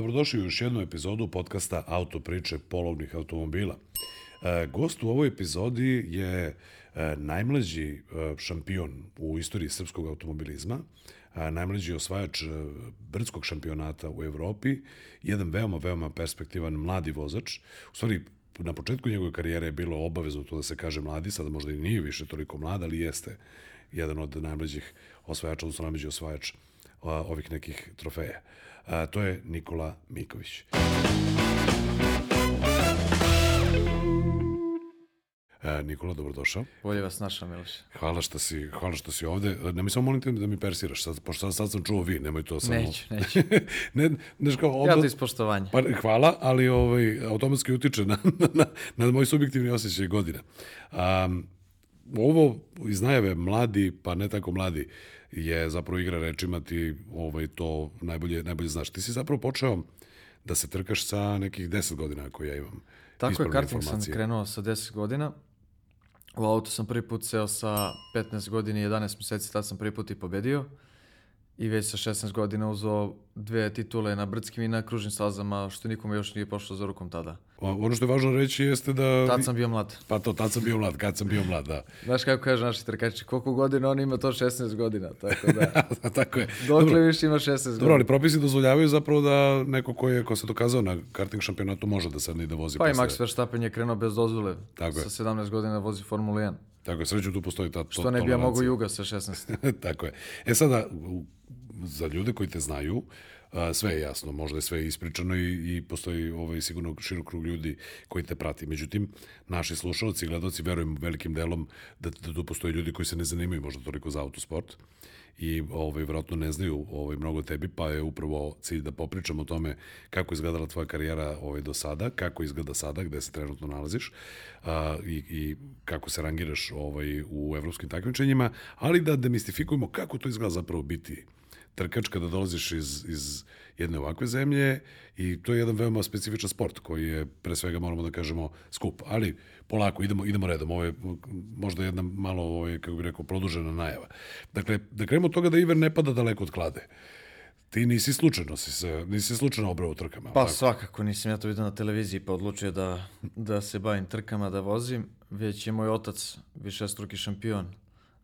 Dobrodošli u još jednu epizodu podcasta Auto priče polovnih automobila. E, gost u ovoj epizodi je e, najmlađi e, šampion u istoriji srpskog automobilizma, najmlađi osvajač brdskog šampionata u Evropi, jedan veoma, veoma perspektivan mladi vozač. U stvari, na početku njegove karijere je bilo obavezno to da se kaže mladi, sada možda i nije više toliko mlad, ali jeste jedan od najmlađih osvajača, odnosno najmlađi osvajač ovih nekih trofeja. A, to je Nikola Miković. E, Nikola, dobrodošao. Bolje vas našao, Miloš. Hvala što si, hvala što si ovde. Ne mi samo molim te da mi persiraš, sad, pošto sad, sad sam čuo vi, nemoj to samo... Neću, neću. ne, neš kao, obla... Ja to ispoštovanje. Pa, hvala, ali ovaj, automatski utiče na, na, na, na moj subjektivni osjećaj godina. Um, ovo iz najave mladi, pa ne tako mladi, je zapravo igra rečima ti ovaj, to najbolje, najbolje znaš. Ti si zapravo počeo da se trkaš sa nekih 10 godina ako ja imam Tako je, karting sam krenuo sa 10 godina. U auto sam prvi put seo sa 15 godina i 11 meseci, tad sam prvi put i pobedio. I već sa 16 godina uzao dve titule na brdskim i na kružnim stazama, što nikome još nije pošlo za rukom tada. Ono što je važno reći jeste da... Tad sam bio mlad. Pa to, tad sam bio mlad, kad sam bio mlad, da. Znaš kako kaže naši trkači, koliko godina on ima to 16 godina, tako da... tako je. Dokle više ima 16 godina. Dobro, ali propisi dozvoljavaju zapravo da neko ko je, ko se dokazao na karting šampionatu može da sadne i da vozi Pa posle. i Max Verstappen je krenuo bez dozvole. Tako je. Sa 17 godina vozi Formulu 1. Tako je, sreću tu postoji ta to, Što ne bi ja mogu juga sa 16. tako je. E sada, za ljude koji te znaju, a, sve je jasno, možda je sve ispričano i, i postoji ovaj, sigurno širok krug ljudi koji te prati. Međutim, naši slušalci i gledalci verujem velikim delom da, da tu postoji ljudi koji se ne zanimaju možda toliko za autosport i ovaj, vjerojatno ne znaju ovaj, mnogo tebi, pa je upravo cilj da popričamo o tome kako izgledala tvoja karijera ovaj, do sada, kako izgleda sada, gde se trenutno nalaziš a, i, i kako se rangiraš ovaj, u evropskim takmičenjima, ali da demistifikujemo kako to izgleda zapravo biti trkač kada dolaziš iz, iz jedne ovakve zemlje i to je jedan veoma specifičan sport koji je pre svega moramo da kažemo skup, ali polako idemo idemo redom. Ovo je možda jedna malo ovaj kako bih rekao produžena najava. Dakle, da krenemo od toga da Iver ne pada daleko od klade. Ti nisi slučajno si se, nisi slučajno obrao trkama. Pa tako? svakako, nisam ja to vidio na televiziji pa odlučio da, da se bavim trkama, da vozim, već je moj otac višestruki šampion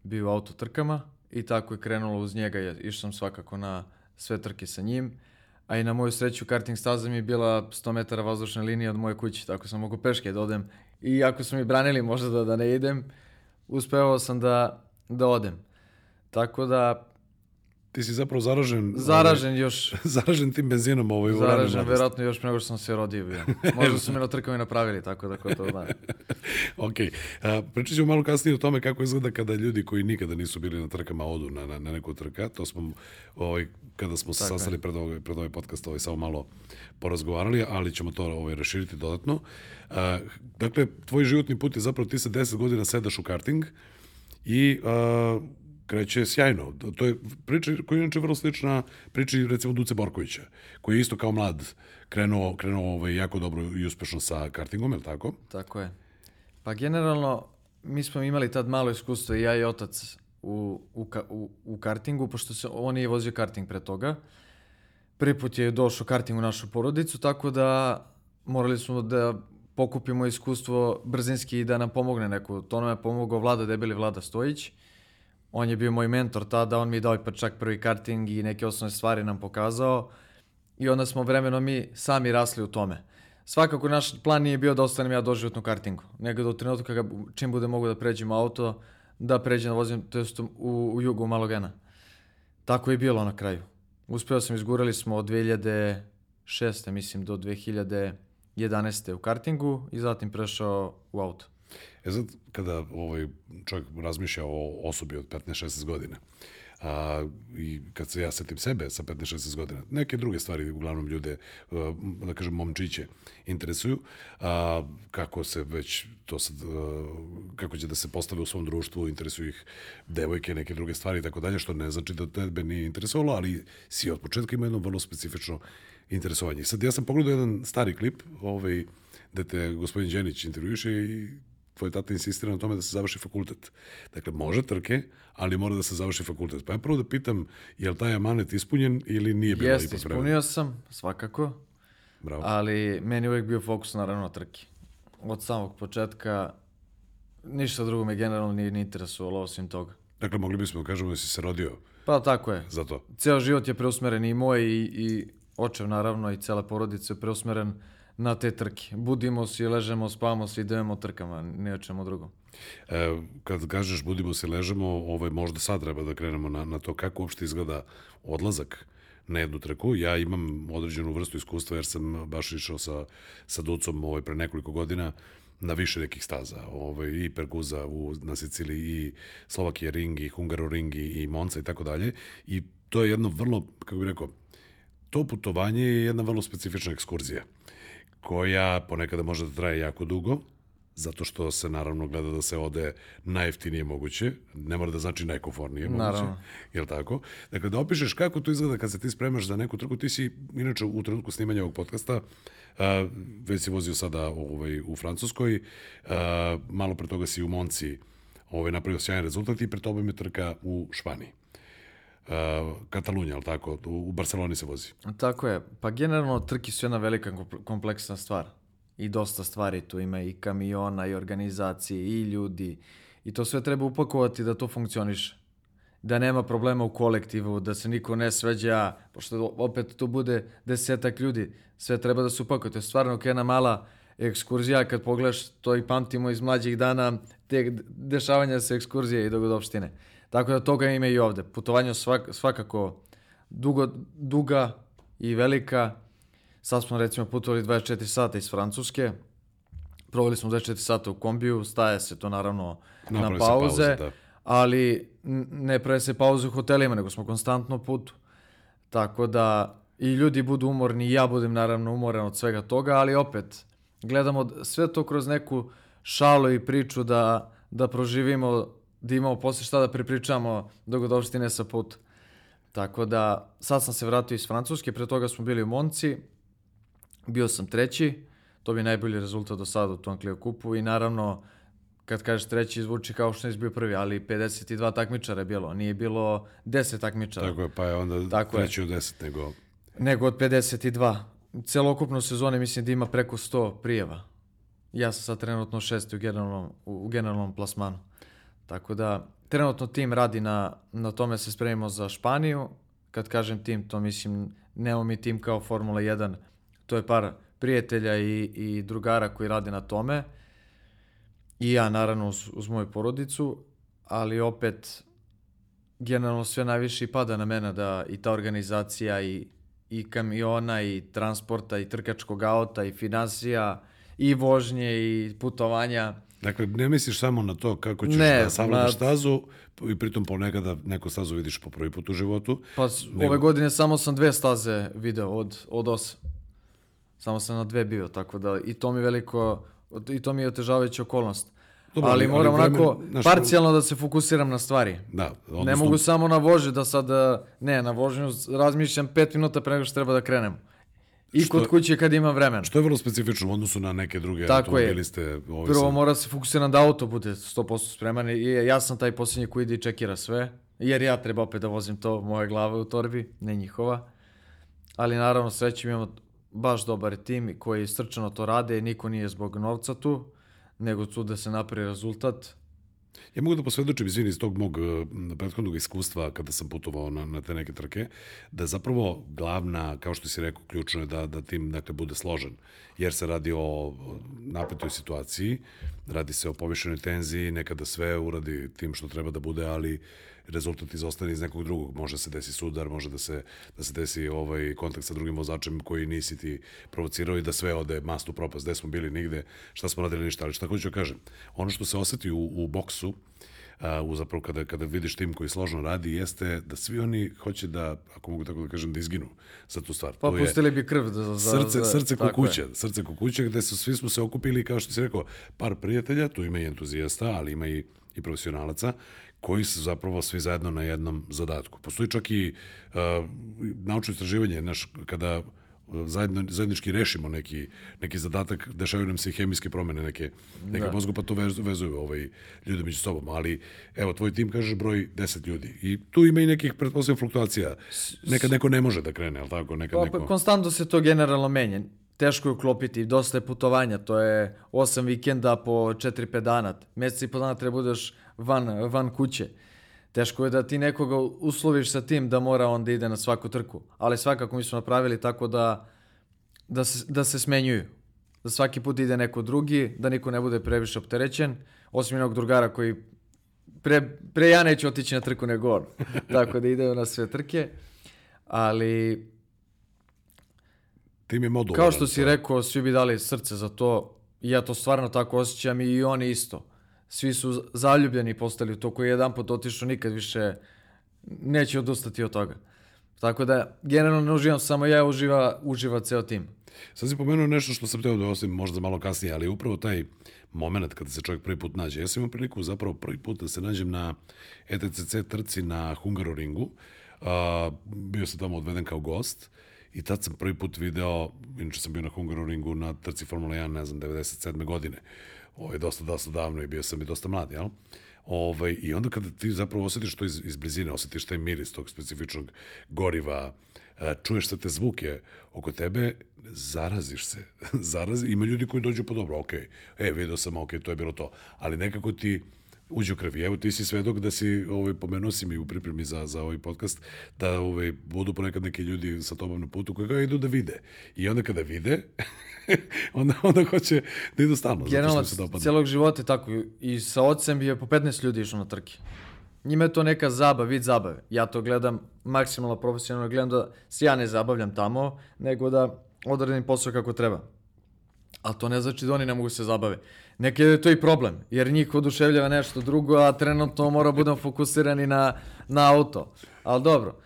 bio u auto trkama i tako je krenulo uz njega. Išao sam svakako na sve trke sa njim, a i na moju sreću karting staza mi je bila 100 metara vazdušne linije od moje kuće, tako sam mogu peške da odem. I ako su mi branili možda da, da ne idem, uspevao sam da, da odem. Tako da Ti si zapravo zaražen... Zaražen ovaj, još... zaražen tim benzinom ovaj u Zaražen, verovatno još nego što sam se rodio bio. Možda su me na trkama napravili, tako da ko to zna. ok. A, pričat ćemo malo kasnije o tome kako izgleda kada ljudi koji nikada nisu bili na trkama odu na, na, na neku trka. To smo, ovaj, kada smo se sastali pred ovaj, pred ovaj podcast, ovaj, samo malo porazgovarali, ali ćemo to ovaj, raširiti dodatno. A, dakle, tvoj životni put je zapravo ti se 10 godina sedaš u karting i a, kreće sjajno. To je priča koja je inače vrlo slična priči recimo Duce Borkovića, koji je isto kao mlad krenuo, krenuo ovaj, jako dobro i uspešno sa kartingom, je li tako? Tako je. Pa generalno, mi smo imali tad malo iskustvo i ja i otac u, u, u, u kartingu, pošto se, on je vozio karting pre toga. Prvi put je došao karting u našu porodicu, tako da morali smo da pokupimo iskustvo brzinski i da nam pomogne neko. To nam je pomogao Vlada Debeli, Vlada Stojić on je bio moj mentor tada, on mi je dao pa čak prvi karting i neke osnovne stvari nam pokazao i onda smo vremenom mi sami rasli u tome. Svakako naš plan nije bio da ostanem ja doživotno kartingu, nego da u trenutku kada čim bude mogu da pređem auto, da pređem da vozim, to jest u, u jugu Malogena. Tako je bilo na kraju. Uspeo sam, izgurali smo od 2006. mislim do 2011. u kartingu i zatim prešao u auto. E sad, kada ovaj čovjek razmišlja o osobi od 15-16 godina, a, i kad se ja setim sebe sa 15-16 godina, neke druge stvari uglavnom ljude, da kažem momčiće, interesuju, a, kako se već to sad, a, kako će da se postave u svom društvu, interesuju ih devojke, neke druge stvari i tako dalje, što ne znači da tebe nije interesovalo, ali si od početka ima jedno vrlo specifično interesovanje. Sad ja sam pogledao jedan stari klip, ovaj, gde te gospodin Đenić intervjuše i tvoj tata insistira na tome da se završi fakultet. Dakle, može trke, ali mora da se završi fakultet. Pa ja prvo da pitam, je li taj amanet ispunjen ili nije bilo Jeste, ipak vremena? ispunio sam, svakako, Bravo. ali meni je uvijek bio fokus naravno na trki. Od samog početka ništa drugo me generalno nije ni interesovalo osim toga. Dakle, mogli bismo da kažemo da si se rodio Pa tako je. za to. Ceo život je preusmeren i moj i, i očev naravno i cela porodica je preusmeren na te trke. Budimo se, ležemo, spavamo se, idemo trkama, ne o čemu drugom. E, kad kažeš budimo se ležemo, ovaj, možda sad treba da krenemo na, na to kako uopšte izgleda odlazak na jednu trku. Ja imam određenu vrstu iskustva jer sam baš išao sa, sa Ducom ovaj, pre nekoliko godina na više nekih staza. Ovaj, I Perguza u, na Siciliji, i Slovakija Ring, i Hungaro Ring, i, i Monca i tako dalje. I to je jedno vrlo, kako bih rekao, to putovanje je jedna vrlo specifična ekskurzija koja ponekada može da traje jako dugo, zato što se naravno gleda da se ode najjeftinije moguće, ne mora da znači najkomfornije moguće, Naravno. jel tako? Dakle, da opišeš kako to izgleda kad se ti spremaš za neku trku, ti si, inače, u trenutku snimanja ovog podcasta, a, već si vozio sada ovaj, u Francuskoj, a, malo pre toga si u Monci ovaj, napravio sjajan rezultat i pre tobom je trka u Španiji. A, Katalunja, jel tako? U, Barceloni se vozi. Tako je. Pa generalno trki su jedna velika kompl- kompleksna stvar. I dosta stvari tu ima i kamiona i organizacije i ljudi. I to sve treba upakovati da to funkcioniše. Da nema problema u kolektivu, da se niko ne sveđa, pošto opet tu bude desetak ljudi. Sve treba da se upakuje. To je stvarno jedna mala ekskurzija. Kad pogledaš, to i pamtimo iz mlađih dana, te dešavanja sa ekskurzije i dogodopštine. Tako da toga ima i ovde. Putovanje svak, svakako dugo, duga i velika. Sad smo recimo putovali 24 sata iz Francuske. Proveli smo 24 sata u kombiju, staje se to naravno Naprave na pauze, pauze, da. ali ne prave se pauze u hotelima, nego smo konstantno putu. Tako da i ljudi budu umorni, i ja budem naravno umoran od svega toga, ali opet gledamo sve to kroz neku šalu i priču da, da proživimo, da imamo posle šta da prepričamo dogodovštine sa puta. Tako da, sad sam se vratio iz Francuske, pre toga smo bili u Monci, bio sam treći, to bi najbolji rezultat do sada u tom Clio kupu i naravno, kad kažeš treći, zvuči kao što nisi bio prvi, ali 52 takmičara je bilo, nije bilo 10 takmičara. Tako je, pa je onda Tako je. treći od deset nego... Nego od 52. Celokupno sezone mislim da ima preko 100 prijeva. Ja sam sad trenutno šesti u generalnom, u generalnom plasmanu. Tako da, trenutno tim radi na, na tome se spremimo za Španiju. Kad kažem tim, to mislim, nemamo mi tim kao Formula 1. To je par prijatelja i, i drugara koji radi na tome. I ja, naravno, uz, uz moju porodicu. Ali opet, generalno sve najviše pada na mene da i ta organizacija i, i kamiona i transporta i trkačkog auta i finansija i vožnje i putovanja. Dakle, ne misliš samo na to kako ćeš Ne, da savladaš ma- stazu i pritom ponekada neku stazu vidiš po prvi put u životu. Pa Nego- ove godine samo sam dve staze video od, od osam. Samo sam na dve bio, tako da i to mi veliko, i to mi je otežavajuća okolnost. Dobro, ali, ali- moram ali vremen- onako znaš, parcijalno da se fokusiram na stvari. Da, odnosno, Ne mogu samo na vožnju da sad, eh, ne, na vožnju razmišljam pet minuta pre nego što treba da krenem. I Što- kod kuće kad imam vremena. Što je vrlo specifično u odnosu na neke druge Tako je. automobiliste. Ovaj Prvo sam- mora se fokusiram da auto bude 100% spreman i ja sam taj posljednji koji ide i čekira sve, jer ja treba opet da vozim to moje glave u torbi, ne njihova. Ali naravno srećem imamo baš dobar tim koji srčano to rade, niko nije zbog novca tu, nego tu da se napravi rezultat. Ja mogu da posvedočim, izvini, iz tog mog eh, prethodnog iskustva kada sam putovao na, na te neke trke, da zapravo glavna, kao što si rekao, ključno je da, da tim dakle, bude složen, jer se radi o napetoj situaciji, radi se o povišenoj tenziji, nekada sve uradi tim što treba da bude, ali rezultat izostane iz nekog drugog. Može se desi sudar, može da se, da se desi ovaj kontakt sa drugim vozačem koji nisi ti provocirao i da sve ode mast u propast. Gde smo bili nigde, šta smo radili ništa. Ali šta hoću da kažem, ono što se oseti u, u boksu, a, u zapravo kada, kada vidiš tim koji složno radi, jeste da svi oni hoće da, ako mogu tako da kažem, da izginu za tu stvar. Pa To je- pustili bi krv za... za srce, srce tako je. srce kukuće gde su, svi smo se okupili, kao što si rekao, par prijatelja, tu ima i entuzijasta, ali ima i, i profesionalaca, koji su zapravo svi zajedno na jednom zadatku. Postoji čak i uh, naučno istraživanje, znaš, kada zajedno, zajednički rešimo neki, neki zadatak, dešavaju nam se i hemijske promene neke, neke da. mozgu, pa to vezu, vezuju ovaj, ljudi među sobom. Ali, evo, tvoj tim kažeš broj 10 ljudi. I tu ima i nekih, pretpostavljam, fluktuacija. Nekad neko ne može da krene, ali tako? Nekad pa, neko... Pa, konstantno se to generalno menja. Teško je uklopiti, dosta je putovanja, to je 8 vikenda po 4-5 dana. Mesec i po dana treba budeš van, van kuće. Teško je da ti nekoga usloviš sa tim da mora on da ide na svaku trku. Ali svakako mi smo napravili tako da, da, se, da se smenjuju. Da svaki put ide neko drugi, da niko ne bude previše opterećen, osim jednog drugara koji pre, pre ja neću otići na trku nego on. tako da ide na sve trke. Ali Tim je modul. Kao što si rekao, svi bi dali srce za to. I ja to stvarno tako osjećam i oni isto svi su zaljubljeni postali u to koji je jedan put otišao nikad više neće odustati od toga. Tako da, generalno ne uživam samo ja, uživa, uživa ceo tim. Sad si pomenuo nešto što sam teo da osim možda malo kasnije, ali upravo taj moment kada se čovjek prvi put nađe. Ja sam imao priliku zapravo prvi put da se nađem na ETCC trci na Hungaroringu. Uh, bio sam tamo odveden kao gost i tad sam prvi put video, inače sam bio na Hungaroringu na trci Formula 1, ne znam, 97. godine. Ovo je dosta, dosta davno i bio sam i dosta mlad, jel? Ovaj, I onda kada ti zapravo osjetiš to iz, iz blizine, osjetiš taj miris tog specifičnog goriva, e, čuješ sve te zvuke oko tebe, zaraziš se. Zarazi, ima ljudi koji dođu po dobro, ok, e, vidio sam, ok, to je bilo to. Ali nekako ti uđe u krvi. Evo ti si svedok da si, ovaj, pomenuo si mi u pripremi za, za ovaj podcast, da ovaj, budu ponekad neki ljudi sa tobom na putu koji ga idu da vide. I onda kada vide, onda, onda hoće da idu stalno. Generalno, celog života je tako. I sa ocem je po 15 ljudi išlo na trke. Njima je to neka zabava, vid zabave. Ja to gledam maksimalno profesionalno, gledam da se ja ne zabavljam tamo, nego da odradim posao kako treba. Ali to ne znači da oni ne mogu se zabave. Neki je to i problem, jer njih oduševljava nešto drugo, a trenutno mora budem fokusirani na, na auto. Ali dobro,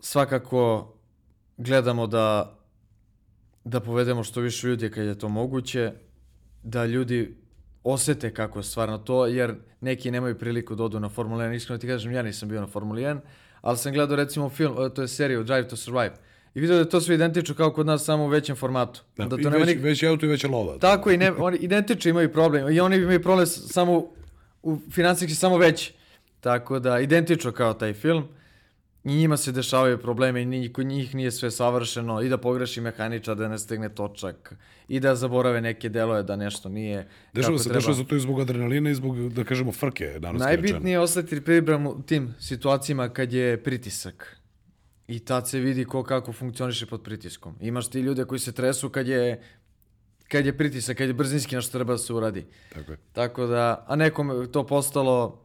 svakako gledamo da, da povedemo što više ljudi kad je to moguće, da ljudi osete kako je stvarno to, jer neki nemaju priliku da odu na Formula 1. Iskreno ti kažem, ja nisam bio na Formula 1, ali sam gledao recimo film, to je seriju Drive to Survive i vidio da je to sve identično kao kod nas samo u većem formatu. Da, da to i nema već, nik... auto i veća lova. Tako i ne, oni identično imaju problem i oni imaju problem samo u finansijski samo veći. Tako da identično kao taj film i njima se dešavaju probleme i kod njih nije sve savršeno i da pogreši mehaničar da ne stigne točak i da zaborave neke delove da nešto nije dešava se, treba. Dešava se to i zbog adrenalina i zbog, da kažemo, frke. Najbitnije je ostati pribram u tim situacijama kad je pritisak I tad se vidi ko kako funkcioniše pod pritiskom. Imaš ti ljude koji se tresu kad je kad je pritisak, kad je brzinski nešto treba da se uradi. Tako je. Tako da, a nekom to postalo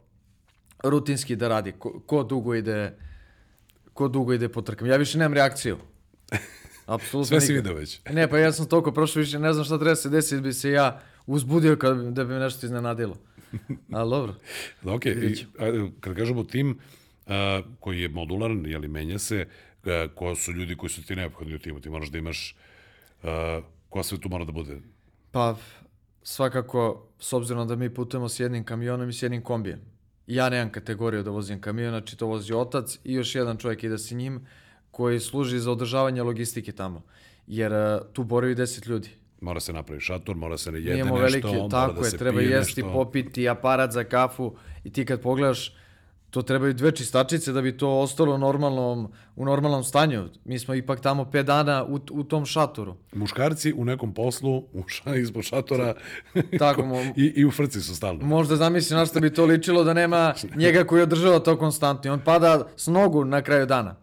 rutinski da radi. Ko, ko dugo ide ko dugo ide po trkama. Ja više nemam reakciju. Apsolutno Sve si vidio već. Ne, pa ja sam toliko prošao više, ne znam šta treba se desiti, bi se ja uzbudio kad, da bi me nešto iznenadilo. Ali dobro. da, ok, I, ajde, kad kažemo tim, koji je modularan, jeli menja se, ko su ljudi koji su ti neophodni u timu, ti moraš da imaš a, ko sve tu mora da bude? Pa, svakako, s obzirom da mi putujemo s jednim kamionom i s jednim kombijem. Ja nemam kategoriju da vozim kamion, znači to vozi otac i još jedan čovjek ide sa njim koji služi za održavanje logistike tamo. Jer tu boraju 10 ljudi. Mora se napravi šator, mora se ne jede Nijemo nešto, velike, tako mora da je, treba jesti, nešto. popiti, aparat za kafu i ti kad pogledaš, to trebaju dve čistačice da bi to ostalo normalnom, u normalnom stanju. Mi smo ipak tamo 5 dana u, u tom šatoru. Muškarci u nekom poslu, u ša, ispod šatora Tako, i, i u frci su stalno. Možda zamisli na što bi to ličilo da nema njega koji održava to konstantno. On pada s nogu na kraju dana.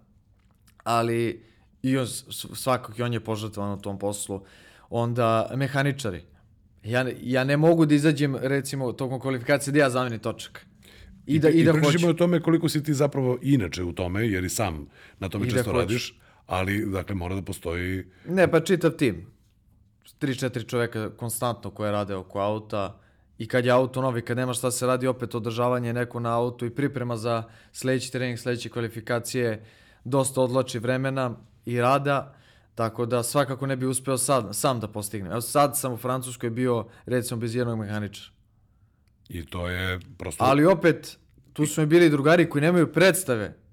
Ali i on, svakog i on je požrtovan u tom poslu. Onda mehaničari. Ja, ja ne mogu da izađem recimo tokom kvalifikacije da ja zamenim točak I, da, i, da i hoće. o tome koliko si ti zapravo inače u tome, jer i sam na tome I da često da radiš, ali dakle mora da postoji... Ne, pa čitav tim. 3-4 čoveka konstantno koje rade oko auta i kad je auto novi, kad nema šta se radi, opet održavanje neko na auto i priprema za sledeći trening, sledeće kvalifikacije, dosta odlači vremena i rada, tako da svakako ne bi uspeo sad, sam da postignem. Evo sad sam u Francuskoj bio recimo bez jednog mehaničara. I to je prosto... Ali opet, tu su mi bili drugari koji nemaju predstave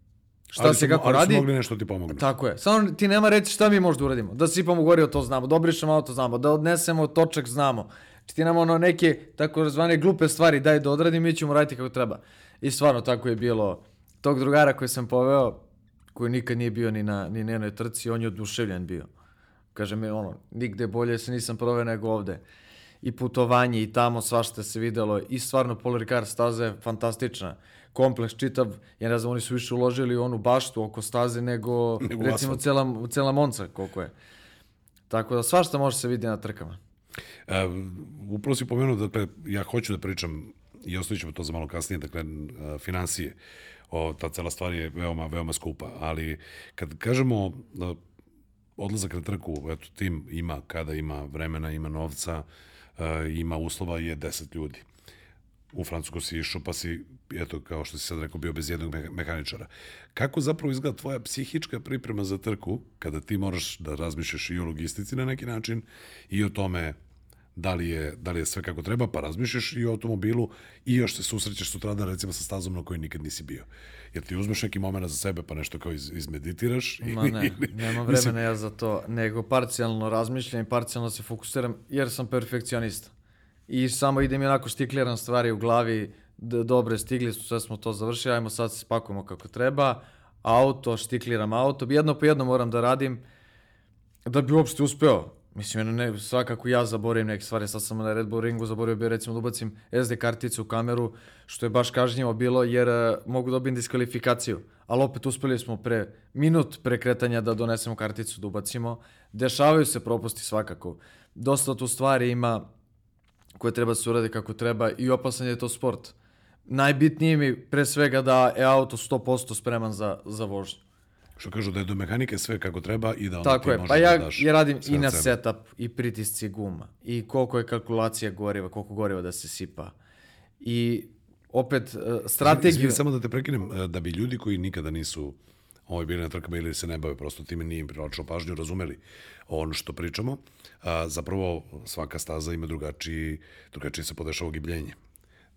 šta ali se su, kako ali radi. su mogli nešto ti pomognu. Tako je. Samo ti nema reći šta mi možda uradimo. Da sipamo gorivo, to znamo. Da obrišemo auto, znamo. Da odnesemo točak, znamo. Znači ti nam ono neke tako zvane glupe stvari daj da odradim, mi ćemo raditi kako treba. I stvarno tako je bilo. Tog drugara koji sam poveo, koji nikad nije bio ni na ni na jednoj trci, on je oduševljen bio. Kaže mi ono, nigde bolje se nisam proveo nego ovde. I putovanje i tamo svašta se videlo i stvarno Paul Ricard staza je fantastična. Kompleks čitav, ja ne znam, oni su više uložili u onu baštu oko staze nego, Nego recimo cela, cela Monca koliko je. Tako da svašta može se vidjeti na trkama. E, upravo si pomenuo, dakle, ja hoću da pričam i ostavit ćemo to za malo kasnije, dakle, e, financije. O, ta cela stvar je veoma, veoma skupa, ali kad kažemo da odlazak na trku, eto, tim ima, kada ima vremena, ima novca, e, ima uslova, je 10 ljudi. U Francusku si išao, pa si, eto, kao što si sad rekao, bio bez jednog meha- mehaničara. Kako zapravo izgleda tvoja psihička priprema za trku, kada ti moraš da razmišljaš i o logistici na neki način i o tome da li je, da li je sve kako treba, pa razmišljaš i o automobilu i još se susrećeš sutradan recimo sa stazom na kojoj nikad nisi bio. Jer ti uzmeš neki moment za sebe pa nešto kao iz, izmeditiraš. Ma ne, ili- mislim, vremena ja za to, nego parcijalno razmišljam i parcijalno se fokusiram jer sam perfekcionista. I samo idem i onako štikliram stvari u glavi, dobre stigli su, sve smo to završili, ajmo sad se spakujemo kako treba, auto, štikliram auto, jedno po jedno moram da radim da bi uopšte uspeo. Mislim, ne, svakako ja zaboravim neke stvari, sad sam na Red Bull ringu zaboravio bio recimo da ubacim SD karticu u kameru, što je baš kažnjivo bilo jer uh, mogu dobijem diskvalifikaciju, ali opet uspeli smo pre minut pre kretanja da donesemo karticu da ubacimo. Dešavaju se propusti svakako. Dosta tu stvari ima koje treba da se urade kako treba i opasan je to sport. Najbitnije mi pre svega da je auto 100% spreman za, za vožnju. Što kažu da je do mehanike sve kako treba i da onda Tako ti je, možeš pa ja, da daš ja radim i na sebe. setup, i pritisci guma, i koliko je kalkulacija goriva, koliko goriva da se sipa. I opet, uh, strategiju... Izvini, samo da te prekinem, e, da bi ljudi koji nikada nisu ovaj, bili na trkama ili se ne bave prosto time nije im privlačilo pažnju, razumeli ono što pričamo, a, zapravo svaka staza ima drugačiji, drugačije se podešava gibljenje.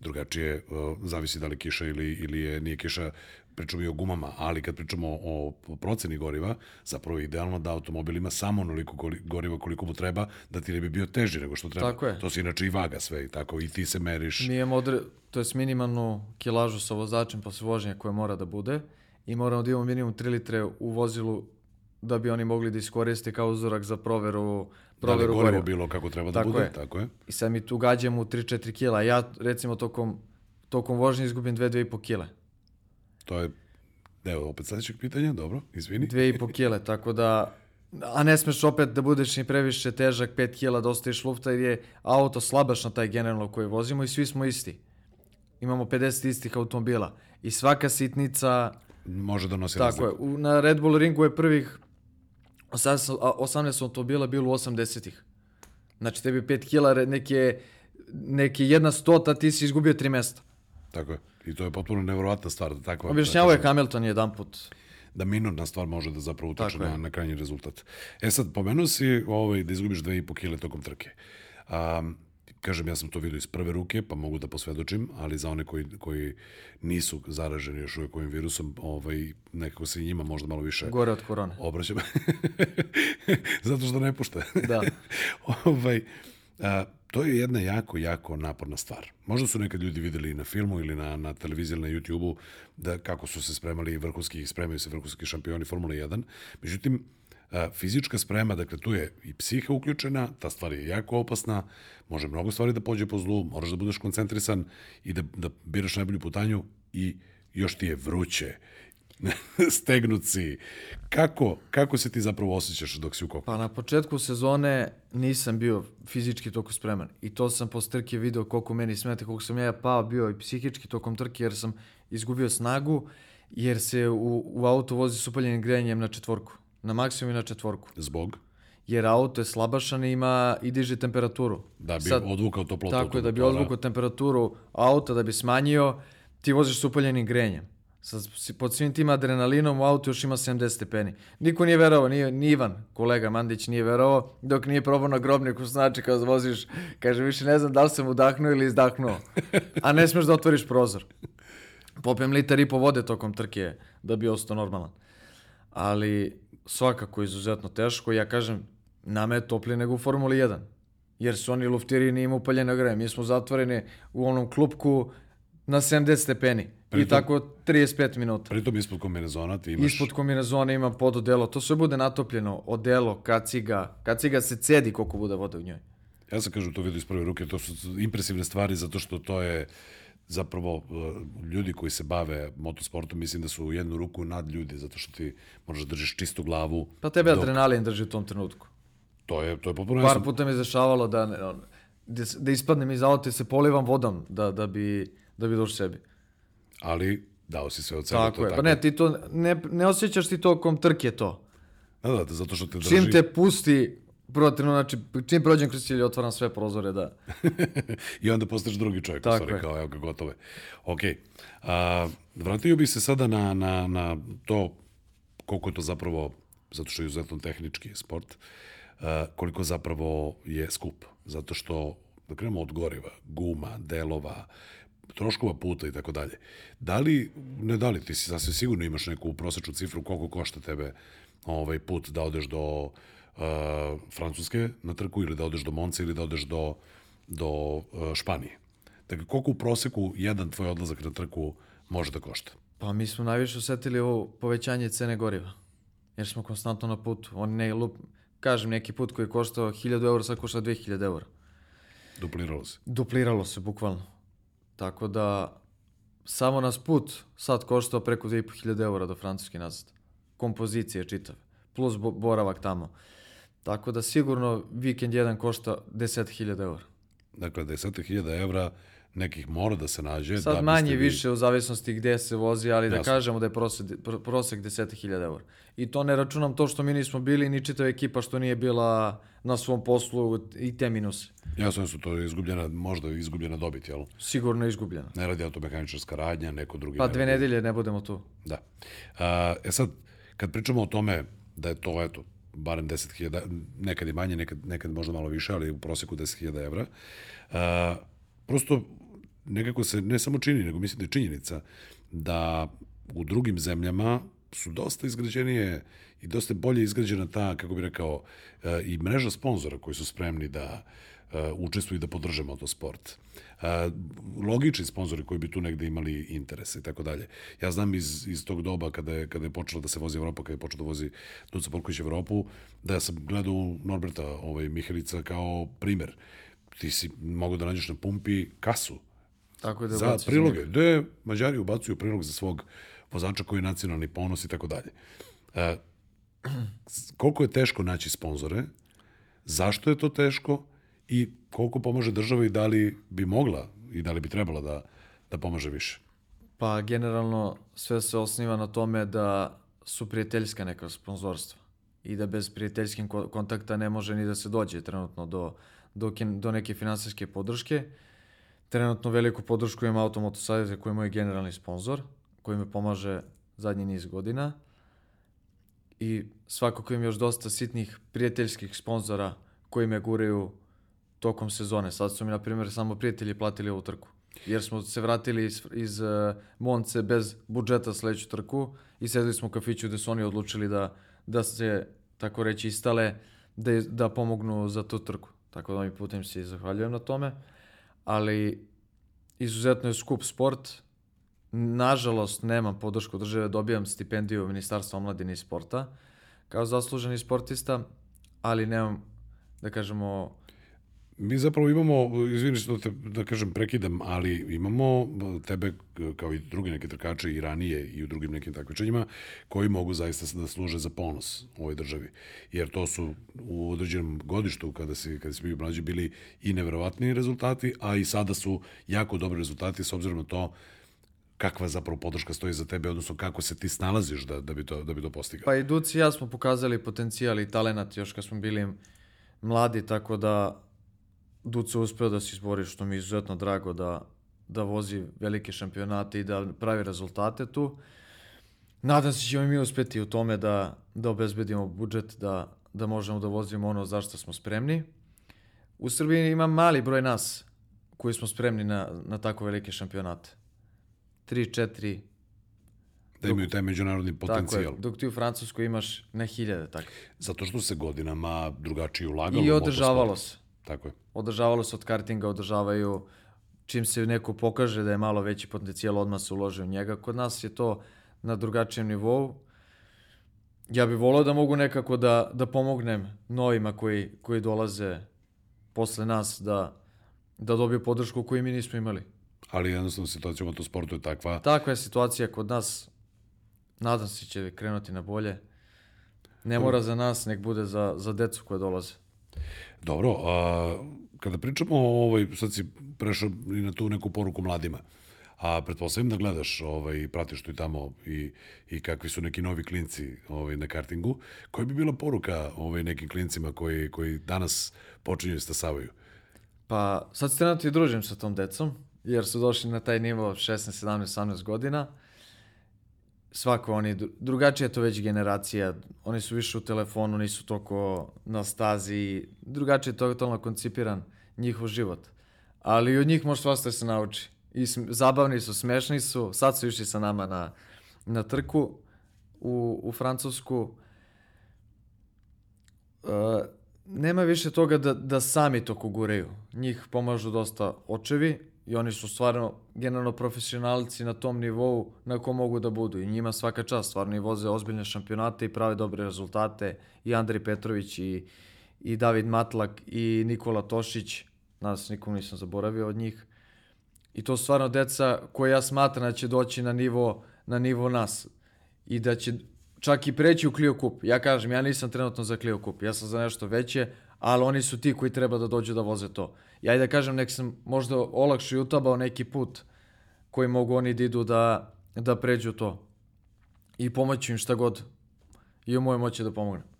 Drugačije, uh, zavisi da li je kiša ili, ili je, nije kiša, pričamo i o gumama, ali kad pričamo o proceni goriva, zapravo je idealno da automobil ima samo onoliko gori- goriva koliko mu treba, da ti ne bi bio teži nego što treba. Tako je. To se inače i vaga sve i tako, i ti se meriš. Mi imamo odre... to je minimalnu kilažu sa vozačem posle vožnje koja mora da bude i moramo da imamo minimum 3 litre u vozilu da bi oni mogli da iskoriste kao uzorak za proveru, Da proveru gorivo goriva. bilo kako treba da Tako bude, je. tako je. I sad mi tu gađamo u 3-4 kila. Ja recimo tokom, tokom vožnje izgubim 2-2,5 kile. To je deo opet sledećeg pitanja, dobro, izvini. Dve i po kile, tako da... A ne smeš opet da budeš ni previše težak, 5 kila, da ostaviš lufta jer je auto slabaš na taj generalno koji vozimo i svi smo isti. Imamo 50 istih automobila i svaka sitnica, Može da nosi tako je, razliku. u, na Red Bull ringu je prvih 18, a, 18 automobila bilo u 80-ih. Znači tebi 5 kila, neke, neke jedna stota, ti si izgubio 3 mesta. Tako je. I to je potpuno nevjerovatna stvar. Da tako, Objašnjavao je Hamilton jedan put. da minutna stvar može da zapravo utiče na, na krajnji rezultat. E sad, pomenuo si ovaj, da izgubiš 2,5 kile tokom trke. A, kažem, ja sam to vidio iz prve ruke, pa mogu da posvedočim, ali za one koji, koji nisu zaraženi još uvijek ovim virusom, ovaj, nekako se njima možda malo više Gore od korone. obraćam. Zato što ne pušta. Da. ovaj, a, to je jedna jako, jako naporna stvar. Možda su nekad ljudi videli na filmu ili na, na televiziji ili na YouTube-u da kako su se spremali vrhunski, spremaju se vrhunski šampioni Formule 1. Međutim, a, fizička sprema, dakle tu je i psiha uključena, ta stvar je jako opasna, može mnogo stvari da pođe po zlu, moraš da budeš koncentrisan i da, da biraš najbolju putanju i još ti je vruće stegnut si. Kako, kako se ti zapravo osjećaš dok si u koku? Pa na početku sezone nisam bio fizički toliko spreman i to sam posle trke video koliko meni smeta, koliko sam ja pao bio i psihički tokom trke jer sam izgubio snagu jer se u, u auto vozi s upaljenim grejanjem na četvorku, na maksimum i na četvorku. Zbog? Jer auto je slabašan i ima i diže temperaturu. Da bi odvukao toplotu Tako je, da bi motora. odvukao temperaturu auta, da bi smanjio, ti voziš s upaljenim grejanjem. Sa, pod svim tim adrenalinom u autu još ima 70 stepeni. Niko nije verovao, ni, ni Ivan, kolega Mandić nije verovao, dok nije probao na grobniku, znači kad voziš, kaže više ne znam da li sam udahnuo ili izdahnuo. A ne smeš da otvoriš prozor. Popijem litar i po vode tokom trke da bi ostao normalan. Ali svakako izuzetno teško. Ja kažem, nama je toplije nego u Formuli 1. Jer su oni luftiri nije ima upaljena greje. Mi smo zatvoreni u onom klupku na 70 stepeni. I tako 35 minuta. Pritom ispod kombinezona ti imaš... Ispod kombinezona ima pododelo. To sve bude natopljeno. Odelo, kaciga. Kaciga se cedi koliko bude vode u njoj. Ja sam kažu to vidio iz prve ruke, to su impresivne stvari zato što to je zapravo uh, ljudi koji se bave motosportom mislim da su u jednu ruku nad ljudi zato što ti možeš da držiš čistu glavu. Pa tebe dok... adrenalin drži u tom trenutku. To je, to je potpuno Par puta mi je zašavalo da, da, da ispadnem iz auta i se polivam vodom da, da bi, da bi došao sebi. Ali dao si sve od sebe. Tako to je, tako. pa ne, ti to, ne, ne osjećaš ti tokom trke to. Da, da, zato što te drži... Čim te pusti, protivno, znači, čim prođem kroz cilj, otvaram sve prozore, da. I onda postaš drugi čovjek, Tako stvari, kao, evo ga, gotove. Ok, a, vratio bih se sada na, na, na to koliko je to zapravo, zato što je izuzetno tehnički sport, a, koliko zapravo je skup. Zato što, da krenemo od goriva, guma, delova, troškova puta i tako dalje. Da li, ne da li, ti si sasvim sigurno imaš neku prosečnu cifru koliko košta tebe ovaj put da odeš do uh, Francuske na trku ili da odeš do Monce ili da odeš do, do uh, Španije. Dakle, koliko u proseku jedan tvoj odlazak na trku može da košta? Pa mi smo najviše osetili ovo povećanje cene goriva. Jer smo konstantno na putu. On ne lup, kažem, neki put koji je koštao 1000 eura, sad košta 2000 eura. Dupliralo se? Dupliralo se, bukvalno. Tako da, samo nas put sad koštao preko 2500 eura do Francuske nazad. Kompozicije čitave. Plus boravak tamo. Tako da sigurno vikend jedan košta 10.000 eura. Dakle, 10.000 eura nekih mora da se nađe. Sad da manje vi... više u zavisnosti gde se vozi, ali da Jasno. da kažemo da je prosek, prosek 10.000 eura. I to ne računam to što mi nismo bili, ni čitava ekipa što nije bila na svom poslu i te minuse. Jasno da su to izgubljena, možda izgubljena dobit, jel? Sigurno izgubljena. Ne radi automehaničarska radnja, neko drugi. Pa dve nedelje ne budemo tu. Da. A, e sad, kad pričamo o tome da je to, eto, barem 10.000, nekad i manje, nekad, nekad možda malo više, ali u proseku 10.000 evra. A, prosto nekako se ne samo čini, nego mislim da je činjenica da u drugim zemljama su dosta izgrađenije i dosta bolje izgrađena ta, kako bih rekao, i mreža sponzora koji su spremni da učestvuju i da podrže motosport. Logični sponzori koji bi tu negde imali interese i tako dalje. Ja znam iz, iz tog doba kada je, kada je počela da se vozi Evropa, kada je počela da vozi Duca Polković Evropu, da sam gledao Norberta ovaj, Mihelica kao primer. Ti si mogao da nađeš na pumpi kasu Tako da za priloge. Gde Mađari ubacuju prilog za svog vozača koji je nacionalni ponos i tako dalje. E, koliko je teško naći sponzore, zašto je to teško i koliko pomaže država i da li bi mogla i da li bi trebala da, da pomaže više? Pa generalno sve se osniva na tome da su prijateljska neka sponzorstva i da bez prijateljskih kontakta ne može ni da se dođe trenutno do, do, do neke finansijske podrške. Trenutno veliku podršku ima Automoto Savjeze koji je moj generalni sponsor, koji me pomaže zadnji niz godina. I svakako im još dosta sitnih prijateljskih sponzora koji me guraju tokom sezone. Sad su mi, na primjer, samo prijatelji platili ovu trku. Jer smo se vratili iz, iz uh, Monce bez budžeta sledeću trku i sedeli smo u kafiću gde su oni odlučili da, da se, tako reći, istale da, da pomognu za tu trku. Tako da mi putem se zahvaljujem na tome ali izuzetno je skup sport. Nažalost, nemam podršku države, dobijam stipendiju Ministarstva omladine i sporta kao zasluženi sportista, ali nemam, da kažemo, Mi zapravo imamo, izvini što te, da kažem, prekidam, ali imamo tebe kao i drugi neki trkače i ranije i u drugim nekim takvičenjima koji mogu zaista da služe za ponos u ovoj državi. Jer to su u određenom godištu kada si, kada si bio mlađi bili i neverovatni rezultati, a i sada su jako dobri rezultati s obzirom na to kakva zapravo podrška stoji za tebe, odnosno kako se ti snalaziš da, da, bi, to, da bi to postigao. Pa i Duci ja smo pokazali potencijal i talenat još kad smo bili mladi, tako da Duce uspeo da se izbori, što mi je izuzetno drago da, da vozi velike šampionate i da pravi rezultate tu. Nadam se da ćemo mi uspeti u tome da, da obezbedimo budžet, da, da možemo da vozimo ono za što smo spremni. U Srbiji ima mali broj nas koji smo spremni na, na tako velike šampionate. 3-4 Da imaju taj međunarodni Tako potencijal. je, dok ti u Francuskoj imaš na hiljade tako. Zato što se godinama drugačije ulagalo. I održavalo se. Tako je. Održavalo se od kartinga, održavaju čim se neko pokaže da je malo veći potencijal, odmah se ulože u njega. Kod nas je to na drugačijem nivou. Ja bih volao da mogu nekako da, da pomognem novima koji, koji dolaze posle nas da, da dobiju podršku koju mi nismo imali. Ali jednostavno situacija u motosportu je takva. Takva je situacija kod nas. Nadam se će krenuti na bolje. Ne mora za nas, nek bude za, za decu koje dolaze. Dobro, a, kada pričamo o ovoj, sad si prešao i na tu neku poruku mladima, a pretpostavljam da gledaš ovaj, pratiš tu i tamo i, i kakvi su neki novi klinci ovaj, na kartingu, koja bi bila poruka ovaj, nekim klincima koji, koji danas počinju i stasavaju? Pa sad se trenutno i družim sa tom decom, jer su došli na taj nivo 16, 17, 18 godina. Svako oni, dru- drugačija je to već generacija, oni su više u telefonu, nisu toliko na stazi, drugačije je totalno koncipiran njihov život. Ali od njih može svašta da se nauči. I zabavni su, smešni su, sad su išli sa nama na, na trku u, u Francusku. Uh, nema više toga da, da sami to kuguraju. Njih pomažu dosta očevi i oni su stvarno generalno profesionalci na tom nivou na kom mogu da budu. I njima svaka čast, stvarno i voze ozbiljne šampionate i prave dobre rezultate. I Andri Petrović i, i David Matlak i Nikola Tošić, nas nikom nisam zaboravio od njih. I to su stvarno deca koje ja smatram da će doći na nivo, na nivo nas. I da će čak i preći u Clio Cup. Ja kažem, ja nisam trenutno za Clio Cup, ja sam za nešto veće, ali oni su ti koji treba da dođu da voze to. Ja i da kažem, nek sam možda olakšao i utabao neki put koji mogu oni da idu da, da pređu to. I pomoću im šta god i u mojoj moći da pomognem.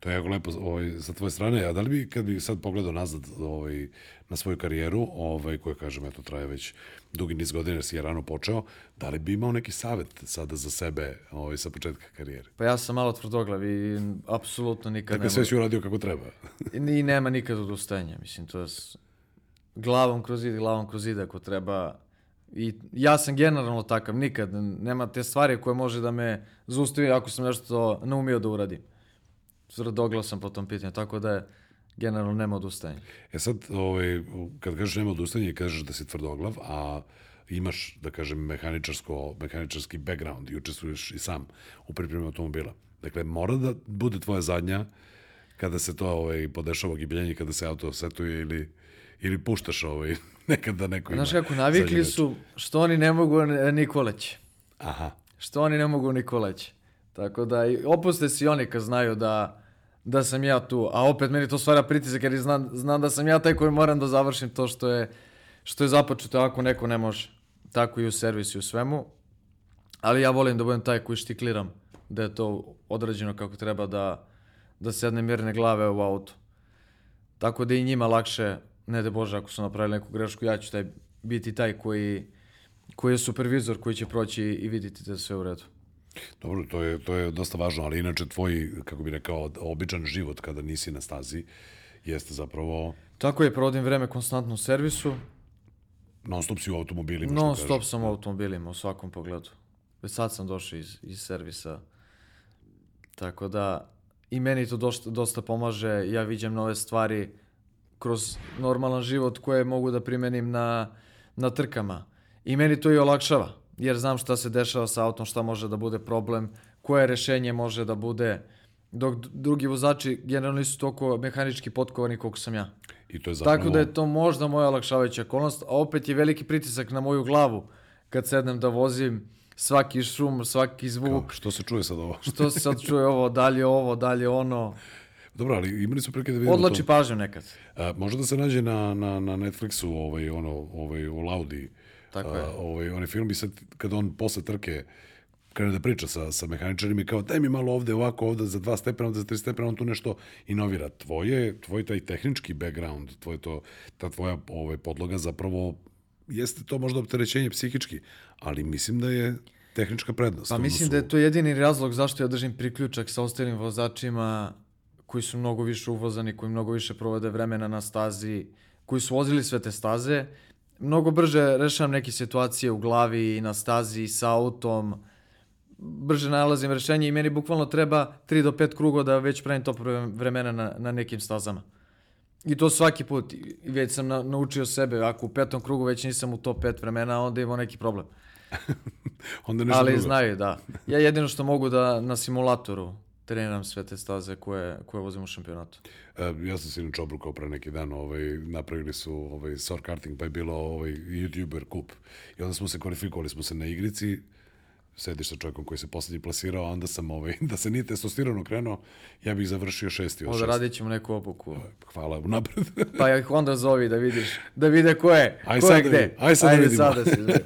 To je jako lepo ovaj, sa tvoje strane, a da li bi, kad bi sad pogledao nazad ovaj, na svoju karijeru, ovaj, koja, kažem, eto, traje već dugi niz godina, jer si je rano počeo, da li bi imao neki savet sada za sebe ovaj, sa početka karijere? Pa ja sam malo tvrdoglav i apsolutno nikad Dakle, sve si uradio kako treba. I nema nikad odustajanja, mislim, to je s- glavom kroz zid, glavom kroz zid ako treba. I ja sam generalno takav, nikad, nema te stvari koje može da me zaustavi ako sam nešto naumio da uradim. Tvrdoglav sam po tom pitanju, tako da je generalno nema odustajanja. E sad, ovaj, kad kažeš nema odustajanja, kažeš da si tvrdoglav, a imaš, da kažem, mehaničarsko, mehaničarski background i učestvuješ i sam u pripremi automobila. Dakle, mora da bude tvoja zadnja kada se to ovaj, podešava gibljenje, kada se auto setuje ili, ili puštaš ovaj, nekad da neko ima. Znaš kako, navikli su što oni ne mogu ni- ni koleć. Aha. Što oni ne mogu ni koleć. Tako da opuste si oni kad znaju da, da sam ja tu. A opet meni to stvara pritisak jer znam, znam da sam ja taj koji moram da završim to što je, što je započeto ako neko ne može. Tako i u servisu i u svemu. Ali ja volim da budem taj koji štikliram da je to odrađeno kako treba da, da sedne mirne glave u auto. Tako da i njima lakše, ne de Bože ako su napravili neku grešku, ja ću taj, biti taj koji, koji je supervizor koji će proći i vidjeti da sve u redu. Dobro, to je, to je dosta važno, ali inače tvoj, kako bi rekao, običan život kada nisi na stazi jeste zapravo Tako je, provodim vreme konstantno u servisu. non stop si u automobilima. Non što stop kažeš. sam u automobilima u svakom pogledu. Već sad sam došao iz, iz servisa. Tako da i meni to dosta, dosta pomaže. Ja viđam nove stvari kroz normalan život koje mogu da primenim na, na trkama. I meni to i olakšava. Jer znam šta se dešava sa autom, šta može da bude problem, koje rešenje može da bude. Dok drugi vozači generalno nisu toliko mehanički potkovani koliko sam ja. I to je zapravo... Tako da je to možda moja olakšavajuća okolnost, a opet je veliki pritisak na moju glavu kad sednem da vozim svaki šum, svaki zvuk, Kao, što se čuje sad ovo? što se sad čuje ovo, dalje ovo, dalje ono, Dobro, ali imali smo prilike da vidimo odlači to. pažnju nekad. A, može da se nađe na, na, na Netflixu ovaj, ono, ovaj, u Laudi. Tako je. A, ovaj, onaj film i sad kad on posle trke krene da priča sa, sa mehaničarima i kao daj mi malo ovde ovako, ovde za dva stepena, ovde za tri stepena, on tu nešto inovira. Tvoje, tvoj taj tehnički background, tvoj to, ta tvoja ovaj, podloga zapravo jeste to možda opterećenje psihički, ali mislim da je tehnička prednost. Pa mislim odnosu- da je to jedini razlog zašto ja držim priključak sa ostalim vozačima koji su mnogo više uvozani, koji mnogo više provode vremena na stazi, koji su vozili sve te staze. Mnogo brže rešavam neke situacije u glavi, i na stazi, sa autom, brže nalazim rešenje i meni bukvalno treba 3 do 5 krugova da već pravim top vremena na, na nekim stazama. I to svaki put. Već sam na, naučio sebe, ako u petom krugu već nisam u top 5 vremena, onda imamo neki problem. Onda nešto Ali drugo. znaju, da. Ja jedino što mogu da na simulatoru treniram sve te staze koje, koje vozim u šampionatu. E, ja sam inače obrukao pre neki dan, ovaj, napravili su ovaj, sore karting, pa je bilo ovaj, YouTuber kup. I onda smo se kvalifikovali, smo se na igrici, sediš sa čovjekom koji se poslednji plasirao, a onda sam, ovaj, da se nije testosteron okrenuo, ja bih završio šesti od Onda šest. radit ćemo neku obuku. Hvala unapred. Pa ih onda zovi da vidiš, da vide ko je, Aj ko sad je da gde. Aj sad da vidimo. sad da se izvedi.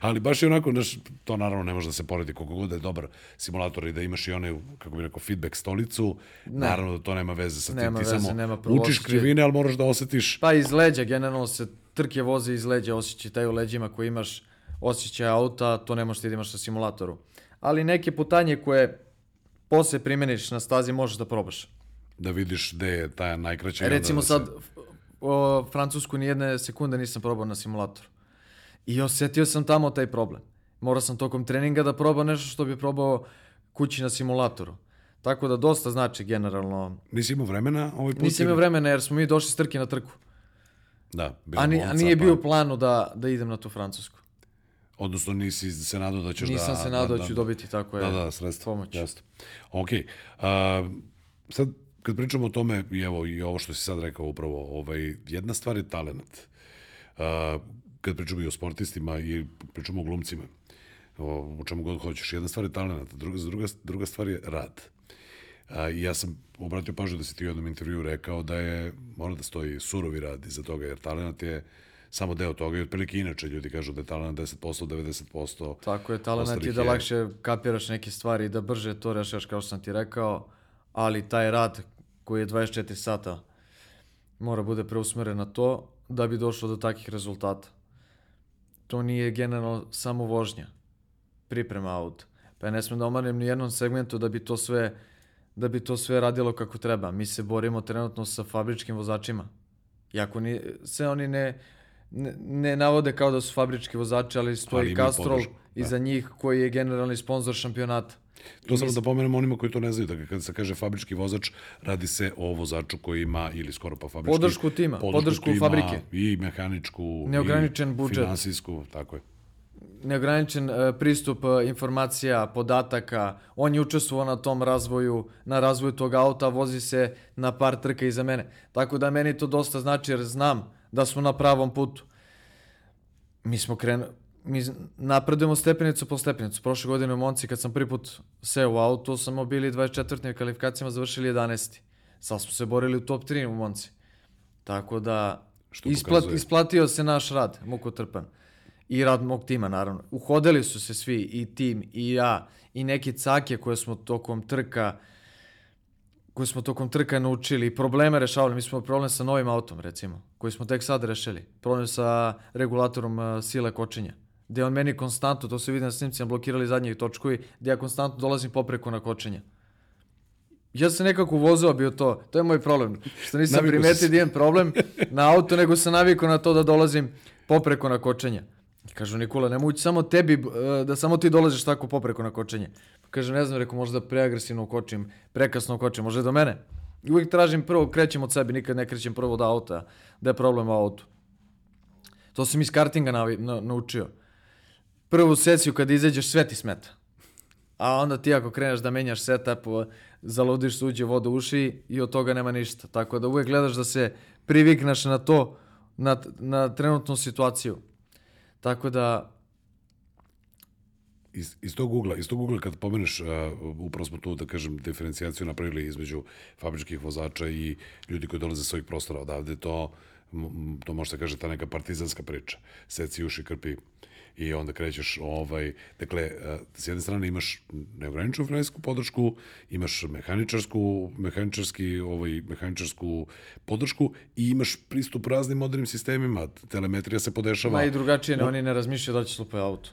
Ali baš je onako, naš, to naravno ne može da se poredi koliko god da je dobar simulator i da imaš i one, kako bi rekao, feedback stolicu, naravno da to nema veze sa tim. Nema Ti veze, samo nema učiš krivine, ali moraš da osetiš Pa iz leđa, generalno se trke voze iz leđa, osjećaj taj u leđima koji imaš osjećaj auta, to ne možeš ti da imaš na simulatoru. Ali neke putanje koje posle primeniš na stazi možeš da probaš. da vidiš gde je ta najkraća. Recimo da se- sad, o, Francusku nijedne sekunde nisam probao na simulatoru. I osjetio sam tamo taj problem. Morao sam tokom treninga da probam nešto što bi probao kući na simulatoru. Tako da dosta znači generalno. Nisi imao vremena ovaj put? Nisam ili- imao vremena jer smo mi došli s trke na trku. Da, A, ni, a nije pa- bio u planu da, da idem na tu Francusku. Odnosno nisi se nadao da ćeš da... Nisam se nadao da ću dobiti tako je Da, da, sredstvo. pomoć. Jasno. Ok. A, sad, kad pričamo o tome, i evo, i ovo što si sad rekao upravo, ovaj, jedna stvar je talent. A, kad pričamo i o sportistima i pričamo o glumcima, o, o čemu god hoćeš, jedna stvar je talent, druga, druga, druga stvar je rad. A, ja sam obratio pažnju da si ti u jednom intervju rekao da je, mora da stoji surovi rad iza toga, jer talent je samo deo toga i otprilike inače ljudi kažu da je talent 10%, 90%. Tako je, talent je da lakše kapiraš neke stvari i da brže to rešaš kao što sam ti rekao, ali taj rad koji je 24 sata mora bude preusmeren na to da bi došlo do takih rezultata. To nije generalno samo vožnja, priprema auta. Pa ja ne smem da omanem ni jednom segmentu da bi to sve da bi to sve radilo kako treba. Mi se borimo trenutno sa fabričkim vozačima. Iako ni, se oni ne, ne, ne navode kao da su fabrički vozači, ali Ali stoji imaju Castrol podršku, iza njih koji je generalni sponsor šampionata. To samo da pomenemo onima koji to ne znaju, da kada se kaže fabrički vozač, radi se o vozaču koji ima, ili skoro pa fabrički... Podršku tima, podršku fabrike. I mehaničku, Neograničen i budžet. finansijsku, tako je. Neograničen e, pristup e, informacija, podataka, on je učestvovao na tom razvoju, na razvoju tog auta, vozi se na par trka iza mene. Tako da meni to dosta znači jer znam da smo na pravom putu. Mi smo krenuli, mi napredujemo stepenicu po stepenicu. Prošle godine u Monci kad sam prvi put seo u auto, smo bili 24. kvalifikacijama, završili 11. Sad smo se borili u top 3 u Monci. Tako da Što isplat, isplatio se naš rad, mukotrpan. I rad mog tima, naravno. Uhodili su se svi, i tim, i ja, i neki cake koje smo tokom trka koje smo tokom trka naučili i probleme rešavali. Mi smo problem sa novim autom, recimo, koji smo tek sad rešili. Problem sa regulatorom uh, sile kočenja. Gde on meni konstantno, to se vidi na snimcima, blokirali zadnjih točkovi, gde ja konstantno dolazim popreko na kočenja. Ja sam nekako vozao bio to. To je moj problem. Što nisam primetio da imam problem na auto, nego sam navikao na to da dolazim popreko na kočenja. Kažu Nikola, nemoj samo tebi, e, da samo ti dolaziš tako popreko na kočenje. Kaže, ne znam, rekao, možda preagresivno ukočim, prekasno ukočim, može do mene. I uvijek tražim prvo, krećem od sebe, nikad ne krećem prvo od auta, da je problem u autu. To sam iz kartinga navi, na, naučio. Prvu sesiju kad izađeš, sve ti smeta. A onda ti ako kreneš da menjaš setup, zaludiš suđe voda u uši i od toga nema ništa. Tako da uvijek gledaš da se privikneš na to, na, na trenutnu situaciju. Tako da, Iz, iz tog ugla, iz tog ugla kad pomeneš, uh, upravo smo tu, da kažem, diferencijaciju napravili između fabričkih vozača i ljudi koji dolaze sa svojih prostora odavde, to, to može se kaže ta neka partizanska priča. Seci uši, krpi i onda krećeš ovaj, dakle, uh, s jedne strane imaš neograničenu finansijsku podršku, imaš mehaničarsku, mehaničarski, ovaj, mehaničarsku podršku i imaš pristup raznim modernim sistemima, telemetrija se podešava. ma i drugačije, ne, oni ne razmišljaju da li će slupati auto.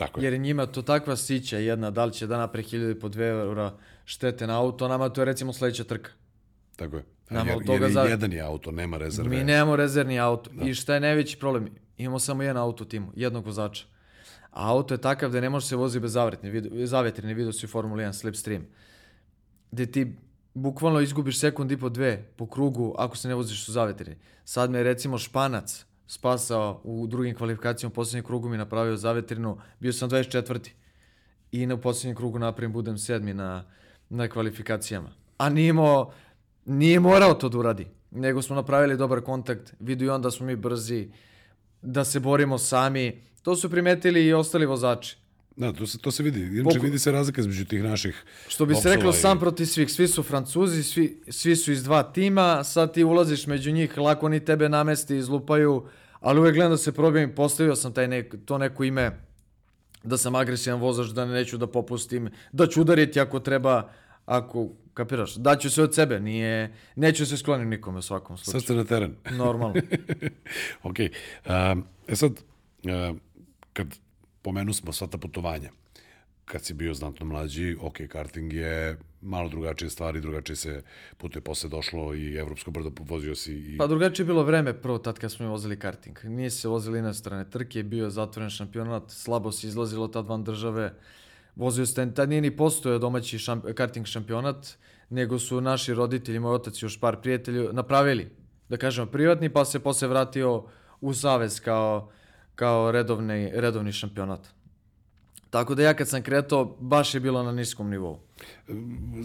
Tako je. Jer je njima to takva sića jedna, da li će da napre 1000 po 2 eura štete na auto, nama to je recimo sledeća trka. Tako je. Nama jer, toga jer je za- jedan je auto, nema rezerve. Mi nemamo rezervni auto. I šta je najveći problem? Imamo samo jedan auto u timu, jednog vozača. A auto je takav da ne može se vozi bez zavetrine, zavetrine, vidio si u Formula 1 slipstream. Gde ti bukvalno izgubiš sekund i po dve po krugu ako se ne voziš u zavetrini. Sad me recimo Španac spasao u drugim kvalifikacijama u posljednjem krugu mi napravio zavetrinu, bio sam 24. I na posljednjem krugu napravim budem sedmi na, na kvalifikacijama. A nije, imao, nije morao to da uradi, nego smo napravili dobar kontakt, vidio i onda smo mi brzi, da se borimo sami. To su primetili i ostali vozači. Da, to se, to se vidi. Inače, Poku- vidi se razlika između tih naših Što bi se reklo, i- sam protiv svih. Svi su Francuzi, svi, svi su iz dva tima, sad ti ulaziš među njih, lako oni tebe namesti, izlupaju, ali uvek gledam da se probijem, postavio sam taj nek, to neko ime, da sam agresivan vozač, da neću da popustim, da ću udariti ako treba, ako, kapiraš, daću se od sebe, nije, neću se sklonim nikome u svakom Sad slučaju. ste na teren. Normalno. ok. Um, e sad, uh, kad pomenu smo sva ta putovanja, kad si bio znatno mlađi, ok, karting je malo drugačije stvari, drugačije se putuje, posle došlo i Evropsko brdo, vozio si i... Pa drugačije je bilo vreme prvo tad kad smo vozili karting. Nije se vozili inostrane trke, bio je zatvoren šampionat, slabo se izlazilo tad van države. Vozio se, tad nije ni postojao domaći šamp, karting šampionat, nego su naši roditelji, moj otac i još par prijatelja napravili, da kažemo, privatni, pa se posle vratio u Savez kao, kao redovni, redovni šampionat. Tako da ja kad sam kretao, baš je bilo na niskom nivou.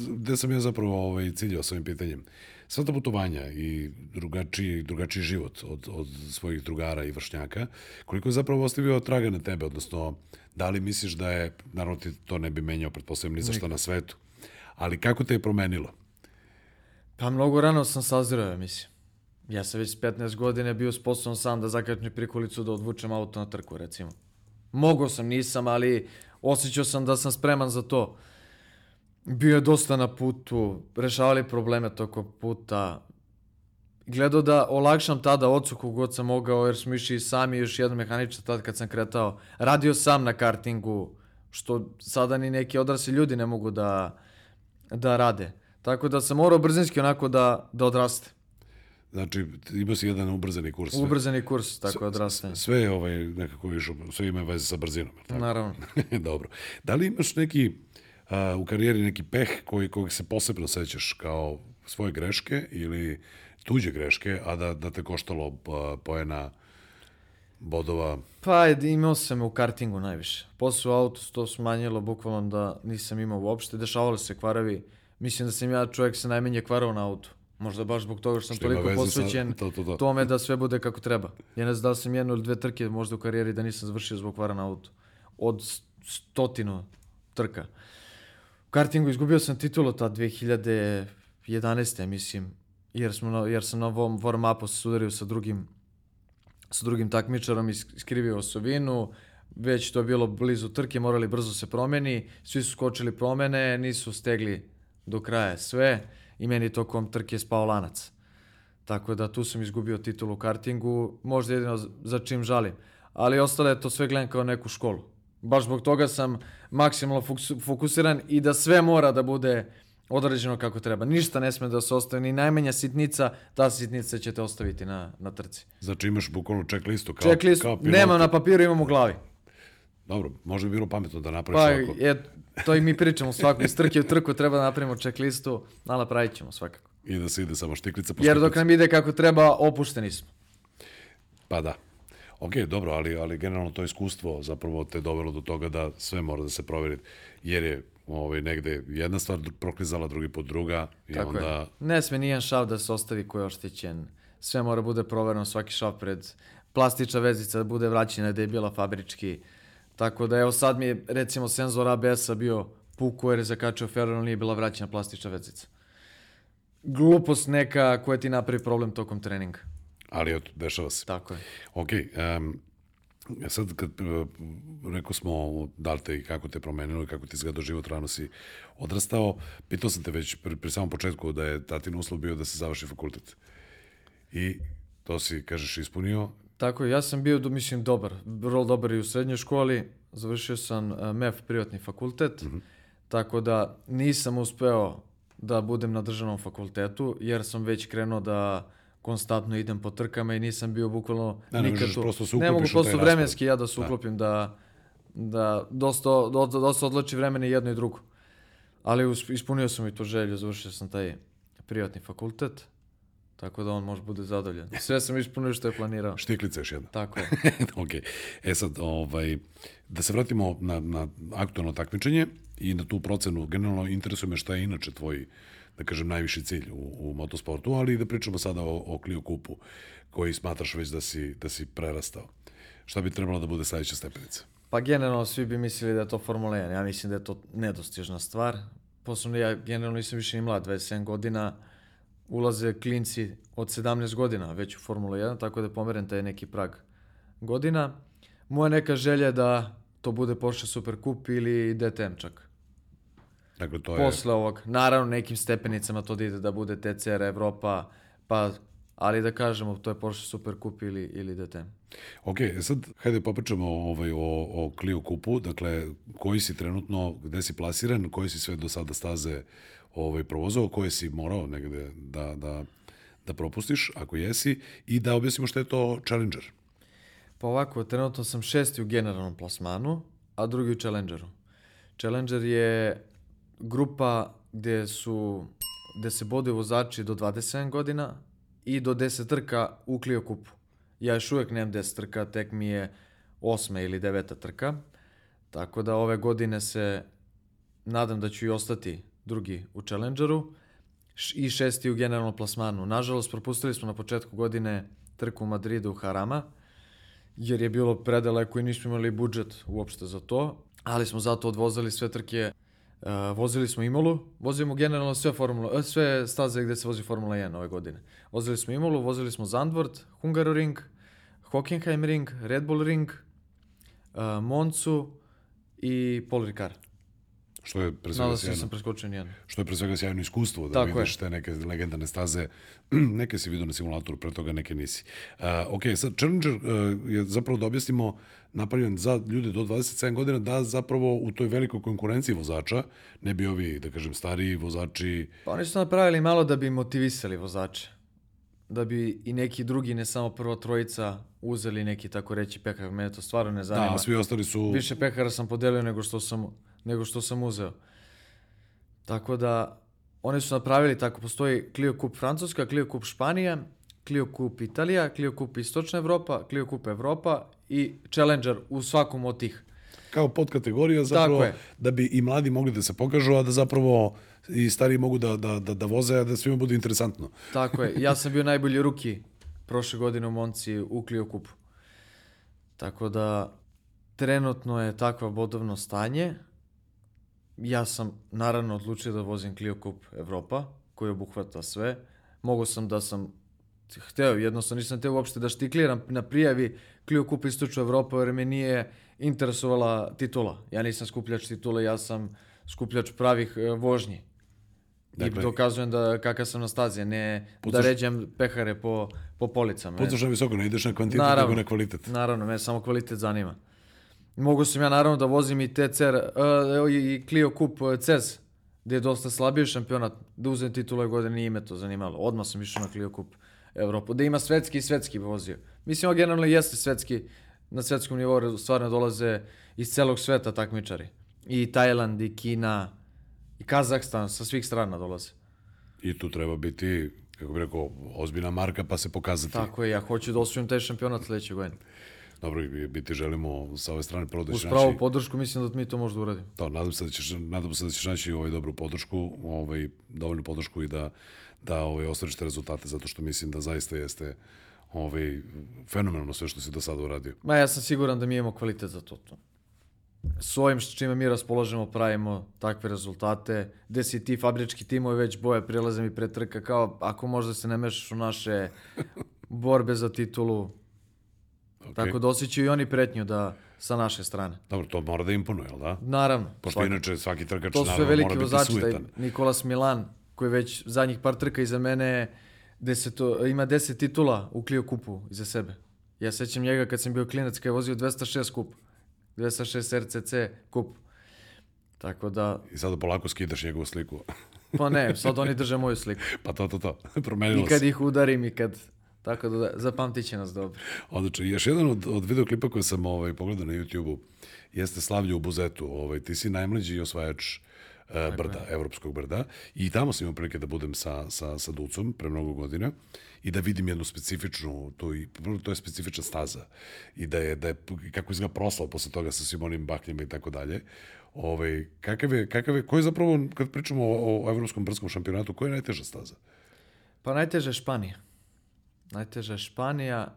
Gde sam ja zapravo ovaj, ciljao s ovim pitanjem? Sva ta putovanja i drugačiji, drugačiji život od, od svojih drugara i vršnjaka, koliko je zapravo ostavio traga na tebe, odnosno da li misliš da je, naravno ti to ne bi menjao, pretpostavljam, ni za šta na svetu, ali kako te je promenilo? Pa mnogo rano sam sazreo, ja mislim. Ja sam već s 15 godina bio sposoban sam da zakačem prikolicu da odvučem auto na trku, recimo. Mogao sam, nisam, ali osjećao sam da sam spreman za to. Bio je dosta na putu, rešavali probleme toko puta. Gledao da olakšam tada ocu kogod sam mogao, jer smo išli sami još jedan mehaničar tad kad sam kretao. Radio sam na kartingu, što sada ni neki odrasli ljudi ne mogu da, da rade. Tako da sam morao brzinski onako da, da odraste. Znači, imao si jedan ubrzani kurs. Sve, Ubrzani kurs, tako odrastanje. sve je ovaj, nekako išao, sve ima veze sa brzinom. tako? Naravno. Dobro. Da li imaš neki a, u karijeri neki peh koji, kojeg se posebno sećaš kao svoje greške ili tuđe greške, a da, da te koštalo a, poena bodova? Pa imao sam u kartingu najviše. Posle u autu se to smanjilo, bukvalno da nisam imao uopšte. Dešavalo se kvarovi. Mislim da sam ja čovjek sa najmanje kvarova na autu. Možda baš zbog toga što sam Što toliko veze sa- posvećen to, to, to. tome da sve bude kako treba. Ja ne znam da li sam jednu ili dve trke možda u karijeri da nisam završio zbog kvara na autu. Od stotinu trka. U kartingu izgubio sam titulu ta 2011. mislim, jer, smo na, jer sam na ovom warm-upu se sudario sa drugim sa drugim takmičarom is- iskrivio osovinu, već to je bilo blizu trke, morali brzo se promeni, svi su skočili promene, nisu stegli do kraja sve i meni tokom trke spao lanac. Tako da tu sam izgubio titulu u kartingu, možda jedino za čim žalim. Ali ostalo je to sve gledam kao neku školu. Baš zbog toga sam maksimalno fokus- fokusiran i da sve mora da bude odrađeno kako treba. Ništa ne sme da se ostavi, ni najmanja sitnica, ta sitnica će te ostaviti na, na trci. Znači imaš bukvalno check listu kao, Checklist, kao pilot. nemam na papiru, imam u glavi. Dobro, možda bi bilo pametno da napraviš Pa, ovako. je, to i mi pričamo svako, iz trke u trku treba da napravimo checklistu, ali napravit ćemo svakako. I da se ide samo štiklica po Jer dok nam ide kako treba, opušteni smo. Pa da. Ok, dobro, ali, ali generalno to iskustvo zapravo te dovelo do toga da sve mora da se proveri, jer je ovaj, negde jedna stvar proklizala, drugi put druga i Tako onda... je. Ne sme nijedan šav da se ostavi koji je oštećen. Sve mora bude provereno, svaki šav pred plastična vezica da bude vraćena da je bila fabrički. Tako da evo sad mi je recimo senzor ABS-a bio puko jer je zakačio Ferrari, nije bila vraćena plastična vezica. Glupost neka koja ti napravi problem tokom treninga. Ali eto, dešava se. Tako je. Ok, um, sad kad uh, rekao smo da li te i kako te promenilo i kako ti izgledao život, rano si odrastao, pitao sam te već pri, pri samom početku da je tatin uslov bio da se završi fakultet. I to si, kažeš, ispunio. Tako je, ja sam bio, mislim, dobar. Vrlo dobar i u srednjoj školi. Završio sam uh, MEF privatni fakultet. Tako da nisam uspeo da budem na državnom fakultetu, jer sam već krenuo da konstantno idem po trkama i nisam bio bukvalno Da, ne nikad tu. prosto ne mogu prosto vremenski ja da se Da. uklopim da, da dosta, dosta, dosta odlači vremena i jedno i drugo. Ali ispunio sam i tu želju, završio sam taj privatni fakultet, tako da on može bude zadovoljan. Sve sam ispunio što je planirao. Štiklica još jedna. Tako je. ok. E sad, ovaj, da se vratimo na, na aktualno takmičenje i na tu procenu. Generalno interesuje me šta je inače tvoj, da kažem, najviši cilj u, u motosportu, ali i da pričamo sada o, o Clio Kupu, koji smatraš već da si, da si prerastao. Šta bi trebalo da bude sledeća stepenica? Pa generalno svi bi mislili da je to Formula 1. Ja mislim da je to nedostižna stvar. Posebno ja generalno nisam više ni mlad, 27 godina. Ulaze klinci od 17 godina već u Formulu 1, tako da je pomeren taj neki prag godina. Moja neka želja je da to bude Porsche Super Cup ili DTM čak. Dakle, to je... Posle ovog, naravno nekim stepenicama to da ide da bude TCR Evropa, pa ali da kažemo to je Porsche Super Cup ili, ili DTM. Ok, e sad, hajde popričamo ovaj, o, o Clio Kupu, dakle, koji si trenutno, gde si plasiran, koje si sve do sada staze ovaj, provozao, koje si morao negde da, da, da propustiš, ako jesi, i da objasnimo šta je to Challenger. Pa ovako, trenutno sam šesti u generalnom plasmanu, a drugi u Challengeru. Challenger je grupa gde su gde se bode vozači do 27 godina i do 10 trka u Clio kupu. Ja još uvek nemam 10 trka, tek mi je osma ili deveta trka. Tako da ove godine se nadam da ću i ostati drugi u Challengeru i šesti u generalnom plasmanu. Nažalost, propustili smo na početku godine trku u Madridu u Harama, jer je bilo predaleko i nismo imali budžet uopšte za to, ali smo zato odvozili sve trke Uh, vozili smo Imolu, vozimo generalno sve, formula, eh, sve staze gde se vozi Formula 1 ove godine. Vozili smo Imolu, vozili smo Zandvoort, Hungaroring, Hockenheim Ring, Red Bull Ring, uh, Moncu i Paul Ricard. Što je pre svega Nadam se da sam preskočio nijedno. Što je pre svega sjajno iskustvo, da Tako vidiš te neke legendarne staze. neke si vidio na simulatoru, pre toga neke nisi. Uh, ok, sad Challenger uh, je zapravo da objasnimo napravljen za ljude do 27 godina da zapravo u toj velikoj konkurenciji vozača ne bi ovi, da kažem, stariji vozači Pa oni su napravili malo da bi motivisali vozače. Da bi i neki drugi, ne samo prva trojica, uzeli neki tako reći pekar. Mene to stvarno ne zanima. Da, svi ostali su... Više pekara sam podelio nego što sam, nego što sam uzeo. Tako da, oni su napravili tako, postoji Clio Cup Francuska, Clio Cup Španija, Clio Cup Italija, Clio Cup Istočna Evropa, Clio Cup Evropa i Challenger u svakom od tih. kao podkategorija zapravo je. da bi i mladi mogli da se pokažu, a da zapravo i stariji mogu da, da, da, da voze, a da svima bude interesantno. Tako je. Ja sam bio najbolji ruki prošle godine u Monci u Clio Kupu. Tako da trenutno je takva bodovno stanje. Ja sam naravno odlučio da vozim Clio Cup Evropa, koji obuhvata sve. Mogu sam da sam hteo, jednostavno nisam teo uopšte da štikliram na prijavi Clio Cup Istočna Evropa, jer me nije interesovala titula. Ja nisam skupljač titula, ja sam skupljač pravih e, vožnji. Dakle- I dokazujem da kakav sam na stazi, ne da Pucaš- ređam pehare po, po policama. Pucaš na visoko, ne ideš na kvantitet, Naravno. nego na kvalitet. Naravno, me samo kvalitet zanima. Mogu sam ja naravno da vozim i TCR uh, i Clio Cup uh, CES, gde je dosta slabiji šampionat, da uzem ove godine, nije me to zanimalo. Odmah sam išao na Clio Cup Evropu, da ima svetski i svetski bi vozio. Mislim, ovo generalno jeste svetski, na svetskom nivou stvarno dolaze iz celog sveta takmičari. I Tajland, i Kina, i Kazahstan, sa svih strana dolaze. I tu treba biti, kako bih rekao, ozbiljna marka pa se pokazati. Tako je, ja hoću da osvojim taj šampionat sledeće godine. Dobro, i biti želimo sa ove strane prvo da Uz ćeš pravu naći... podršku mislim da mi to možda uradimo. To, nadam se da ćeš, nadam se da ćeš naći ovaj dobru podršku, ovaj, dovoljnu podršku i da, da ovaj, ostvariš te rezultate, zato što mislim da zaista jeste ovaj, fenomenalno sve što si do sada uradio. Ma ja sam siguran da mi imamo kvalitet za to. to. S ovim s čime mi raspolažemo pravimo takve rezultate, gde si ti fabrički timovi već boje prilaze mi pre trka, kao ako možda se ne mešaš u naše borbe za titulu, Okay. tako da osjećaju i oni pretnju da sa naše strane. Dobro, to mora da imponuje, jel da? Naravno, Pošto svaki- inače svaki trkač to su naravno veliki mora biti vozači, taj. Nikolas Milan, koji već zadnjih par trka iza mene deseto, ima 10 titula u Clio kupu iza sebe. Ja sećam njega kad sam bio klinac, kad je vozio 206 kup. 206 RCC kup. Tako da, I sada polako skidaš njegovu sliku. pa ne, sad oni drže moju sliku. pa to, to, to. Promenilo I kad se. ih udarim i kad Tako da zapamtit će nas dobro. Odlično. I Još jedan od, od videoklipa koje sam ovaj, pogledao na YouTube-u jeste Slavlje u Buzetu. Ovaj, ti si najmlađi osvajač e, brda, evropskog brda. I tamo sam imao prilike da budem sa, sa, sa Ducom pre mnogo godina i da vidim jednu specifičnu, to, i, to je specifična staza i da je, da je kako izgleda proslav posle toga sa svim onim bakljama i tako dalje. Ovaj, kakav je, kakav je, ko je zapravo, kad pričamo o, o evropskom brdskom šampionatu, koja je najteža staza? Pa najteža je Španija. Najteža je Španija,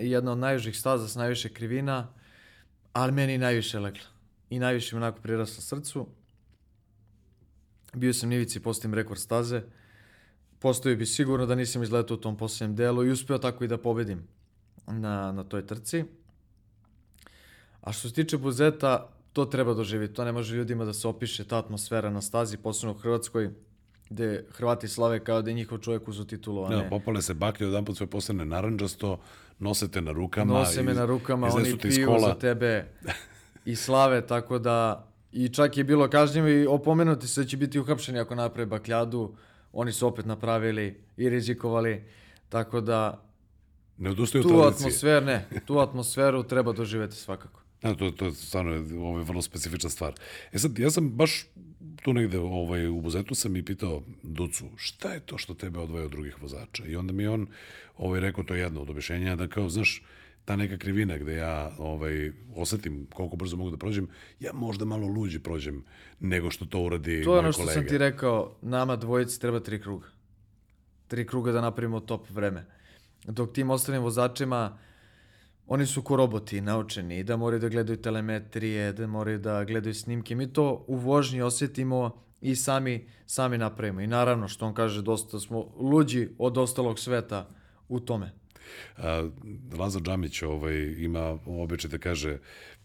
jedna od najjužih staza s najviše krivina, ali meni najviše legla. I najviše mi onako prirasla srcu. Bio sam nivici, postavim rekord staze. Postoji bi sigurno da nisam izletao u tom posljednjem delu i uspeo tako i da pobedim na, na toj trci. A što se tiče Buzeta, to treba doživjeti. To ne može ljudima da se opiše, ta atmosfera na stazi, posebno u Hrvatskoj, gde Hrvati slave kao da je njihov čovjek uzu titulu, a ne. Da, popale se baklje, jedan put sve postane naranđasto, nosete na rukama. Nose me iz- na rukama, oni piju za tebe i slave, tako da i čak je bilo kažnjivo i opomenuti se da će biti uhapšeni ako naprave bakljadu. Oni su opet napravili i rizikovali, tako da Ne odustaju od tu tradicije. atmosfer, ne, tu atmosferu treba doživjeti svakako. Da, to, to je stvarno je, ovo je vrlo specifična stvar. E sad, ja sam baš tu negde ovaj, u Buzetu sam i pitao Ducu, šta je to što tebe odvaja od drugih vozača? I onda mi on ovaj, rekao to je jedno od objašnjenja, da kao, znaš, ta neka krivina gde ja ovaj, osetim koliko brzo mogu da prođem, ja možda malo luđe prođem nego što to uradi To je moj ono što kolega. sam ti rekao, nama dvojici treba tri kruga. Tri kruga da napravimo top vreme. Dok tim ostalim vozačima, oni su ko roboti, naučeni, da moraju da gledaju telemetrije, da moraju da gledaju snimke. Mi to u vožnji osjetimo i sami, sami napravimo. I naravno, što on kaže, dosta smo luđi od ostalog sveta u tome. A, Lazar Džamić ovaj, ima običaj da kaže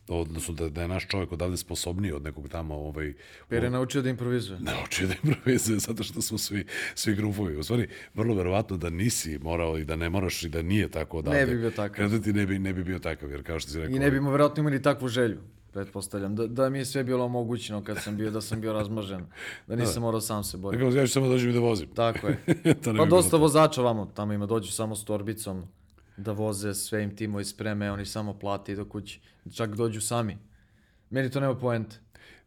odnosno da, da je naš čovjek odavde sposobniji od nekog tamo ovaj, Jer je naučio da improvizuje. naučio da improvizuje zato što smo svi, svi grupovi. U stvari, vrlo verovatno da nisi morao i da ne moraš i da nije tako odavde. Ne bi bio takav. Krenuti ne bi, ne bi bio takav, jer kao što si rekao... I ne bismo vjerojatno imali takvu želju, pretpostavljam. Da, da mi je sve bilo omogućeno kad sam bio, da sam bio razmažen. Da nisam morao sam se boriti. Rekao, ja ću samo dođem i da vozim. Tako je. to ne Pa bi dosta vozača vamo, tamo ima, dođu samo s torbicom da voze, sve im timovi spreme, oni samo plate i do kući. Čak dođu sami. Meni to nema poente.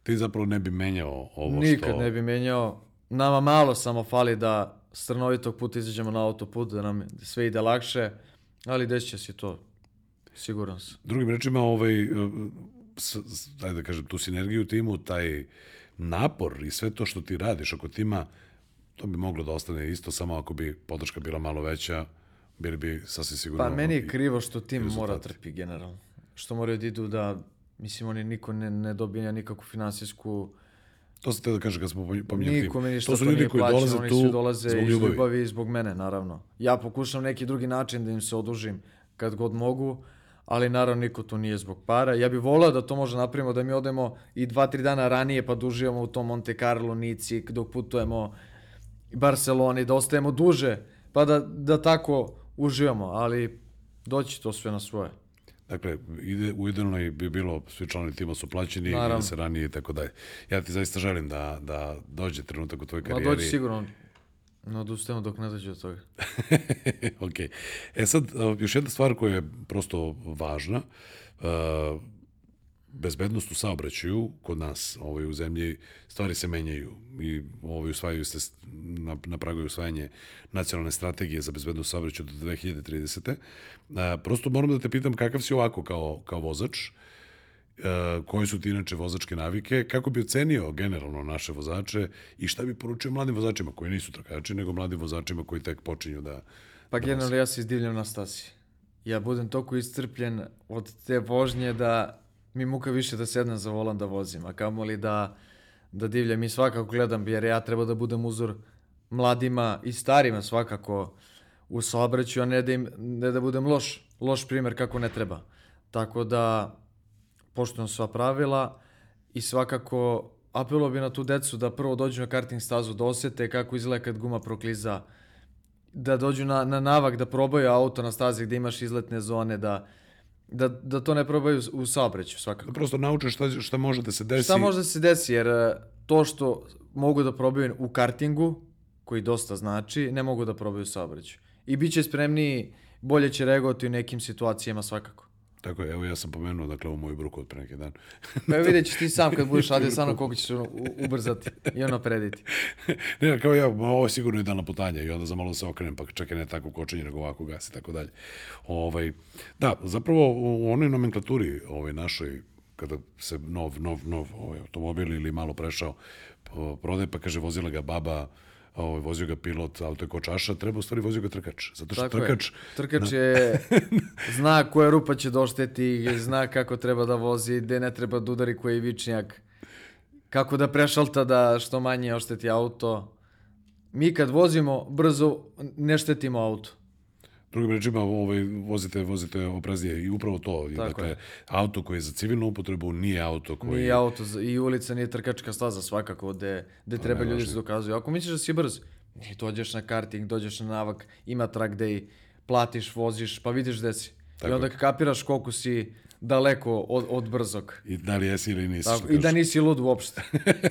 Ti zapravo ne bi menjao ovo Nikad što... ne bi menjao. Nama malo samo fali da s trnovitog puta izađemo na autoput, da nam sve ide lakše, ali desit će se to. Siguran sam. Drugim rečima, ovaj, eh, s, s, ajde da kažem, tu sinergiju timu, taj napor i sve to što ti radiš oko tima, to bi moglo da ostane isto, samo ako bi podrška bila malo veća, bili bi sasvim sigurno... Pa meni je krivo što tim mora rezultati. trpi generalno. Što moraju da idu da, mislim, oni niko ne, ne dobija nikakvu finansijsku To sam te da kažem kad smo pominjali tim. Niko mi ništa To su ljudi nije koji dolaze oni tu svi dolaze zbog iz ljubavi. ljubavi i zbog mene, naravno. Ja pokušam neki drugi način da im se odužim kad god mogu, ali naravno niko tu nije zbog para. Ja bih volao da to može napravimo, da mi odemo i dva, tri dana ranije pa da uživamo u tom Monte Carlo, Nici, dok putujemo Barceloni, da ostajemo duže, pa da, da tako uživamo, ali doći to sve na svoje. Dakle, ide, u idealnoj bi bilo, svi članovi tima su plaćeni, Naravno. se ranije i tako dalje. Ja ti zaista želim da, da dođe trenutak u tvojoj Ma karijeri. doći sigurno, ne odustajemo dok ne dođe do toga. ok. E sad, još jedna stvar koja je prosto važna, uh, bezbednost u saobraćaju kod nas ovaj, u zemlji, stvari se menjaju i ovaj, usvajaju se na, na pragu je usvajanje nacionalne strategije za bezbednost u saobraćaju do 2030. Uh, prosto moram da te pitam kakav si ovako kao, kao vozač, uh, koje su ti inače vozačke navike, kako bi ocenio generalno naše vozače i šta bi poručio mladim vozačima koji nisu trkači, nego mladim vozačima koji tek počinju da... Pa generalno ja se izdivljam na stasi. Ja budem toliko iscrpljen od te vožnje da mi muka više da sednem za volan da vozim, a kamoli da, da divljam i svakako gledam, jer ja treba da budem uzor mladima i starima svakako u saobraćaju, a ne da, im, ne da budem loš, loš primjer kako ne treba. Tako da poštujem sva pravila i svakako apelo bi na tu decu da prvo dođu na karting stazu, da osjete kako izgleda kad guma prokliza, da dođu na, na navak, da probaju auto na stazi gde imaš izletne zone, da, da, da to ne probaju u saobraćaju svakako. da prosto nauče šta, šta može da se desi. Šta može da se desi, jer e, to što mogu da probaju u kartingu, koji dosta znači, ne mogu da probaju u saobraćaju. i bit će spremniji, bolje će reagovati u nekim situacijama svakako. Tako je, evo ja sam pomenuo dakle ovu moju bruku od pre neki dan. Pa vidjet ćeš ti sam kad budeš radio sa mnom koliko ćeš ubrzati i ono prediti. ne, kao ja, ovo je sigurno idealna putanja i onda za malo se okrenem, pa čekaj ne tako kočenje, nego ovako gas i tako dalje. Ovaj, da, zapravo u onoj nomenklaturi ovaj, našoj, kada se nov, nov, nov ovaj, automobil ili malo prešao prodaje, pa kaže vozila ga baba, ovaj, vozio ga pilot, auto je kočaša, treba u stvari vozio ga trkač. Zato što Tako trkač, je. Trkač je, zna koja rupa će došteti, zna kako treba da vozi, gde ne treba da udari koji vičnjak, kako da prešalta da što manje ošteti auto. Mi kad vozimo brzo, ne štetimo auto. Drugim rečima, ovaj, vozite, vozite opreznije i upravo to. Tako dakle, je. auto koji je za civilnu upotrebu nije auto koji... Nije auto za- i ulica nije trkačka staza svakako gde, gde treba ljudi se dokazuju. Ako misliš da si brz, i dođeš na karting, dođeš na navak, ima track day, platiš, voziš, pa vidiš gde si. I onda kapiraš koliko si daleko od, od brzog. I da li jesi ili nisi. Tako, I da nisi lud uopšte.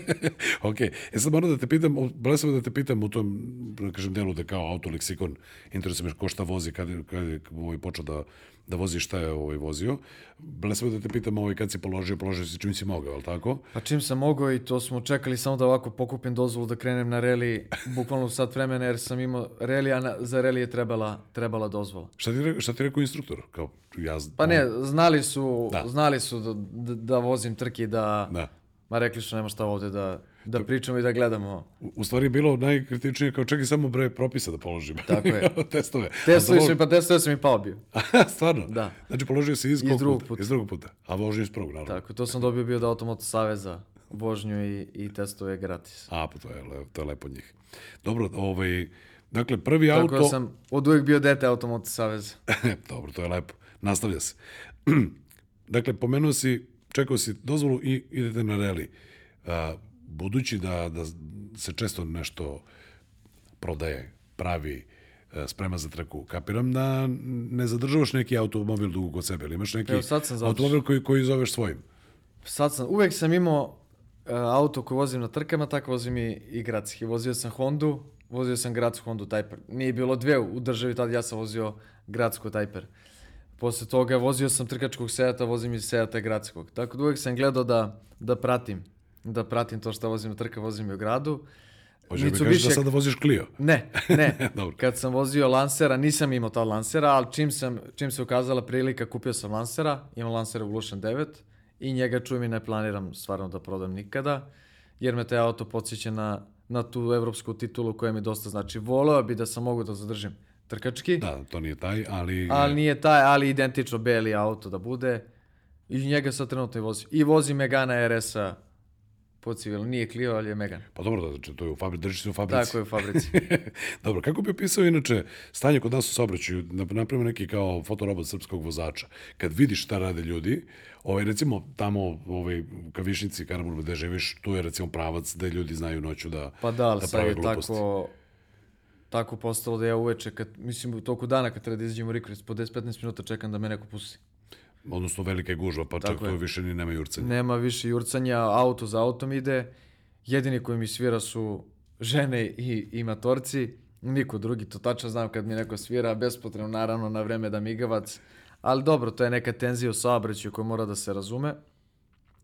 ok, e sad moram da te pitam, blesavo da te pitam u tom, da kažem, delu da kao autoleksikon, interesuje me ko šta vozi, kad, je- kad je ovaj, počeo da, da vozi, šta je ovaj, vozio. Blesavo da te pitam ovaj, kad si položio, položio si čim si mogao, je tako? Pa čim sam mogao i to smo čekali samo da ovako pokupim dozvolu da krenem na reli, bukvalno sat vremena jer sam imao reli, a na, za reli je trebala, trebala dozvola. Šta ti, šta ti rekao instruktor? Kao, ja, Pa ne, znali su, Da. znali su da, da, da vozim trke, da, Da. ma rekli su nema šta ovde da, da pričamo i da gledamo. U, u stvari je bilo najkritičnije kao čekaj samo bre propisa da položim. Tako je. Testove. Testovi su za mi, pa testovi sam i pao bio. Stvarno? Da. Znači položio si iz, Iz drugog puta? puta. Iz drugog puta. A vožnju iz prvog, naravno. Tako, to sam dobio bio od Automoto Saveza, vožnju i, i testove gratis. A, pa to je, to je lepo njih. Dobro, ovaj, dakle, prvi Tako auto... da sam od uvijek bio dete Automoto Saveza. Dobro, to je lepo. Nastavlja se. dakle, pomenuo si, čekao si dozvolu i idete na reli. Budući da, da se često nešto prodaje, pravi, e, sprema za trku, kapiram da ne zadržavaš neki automobil dugo kod sebe, ili imaš neki Evo, sad sam automobil koji, koji zoveš svojim. Sad sam, uvek sam imao e, auto koji vozim na trkama, tako vozim i, i gradski. Vozio sam Hondu, vozio sam gradsku Hondu Typer. Nije bilo dve u državi, tad ja sam vozio gradsku Typer. Posle toga vozio sam trkačkog Seata, vozim i Seata gradskog. Tako da uvek sam gledao da, da pratim, da pratim to što vozim na trka, vozim i u gradu. Hoće mi kažeš da sada voziš Clio. Ne, ne. Dobro. Kad sam vozio Lancera, nisam imao tad Lancera, ali čim, sam, čim se ukazala prilika, kupio sam Lancera, imam Lancer Evolution 9 i njega čujem i ne planiram stvarno da prodam nikada, jer me taj auto podsjeća na, na tu evropsku titulu koja mi dosta znači. Voleo bi da sam mogu da zadržim trkački, Da, to nije taj, ali... ali nije taj, ali identično beli auto da bude i njega sad trenutno i vozim. I vozim Megana RS-a po civil, nije Clio, ali je Megan. Pa dobro, da, znači, to je u fabrici, drži se u fabrici. Tako je u fabrici. Dobro, kako bi opisao inače stanje kod nas u saobraćaju, da napravimo neki kao fotorobot srpskog vozača. Kad vidiš šta rade ljudi, ovaj, recimo tamo ovaj, u Kavišnici, Karaburgu gde živiš, tu je recimo pravac gde ljudi znaju noću da, Pa da, ali da prave gluposti. tako, tako postalo da ja uveče, kad, mislim u toku dana kad treba da izađem u Rikvest, po 10-15 minuta čekam da me neko pusti. Odnosno velika je gužva, pa čak Tako je. to više ni nema jurcanja. Nema više jurcanja, auto za autom ide, jedini koji mi svira su žene i, i matorci, niko drugi, to tačno znam kad mi neko svira, bespotrebno naravno na vreme da migavac, ali dobro, to je neka tenzija u saobraćaju koja mora da se razume,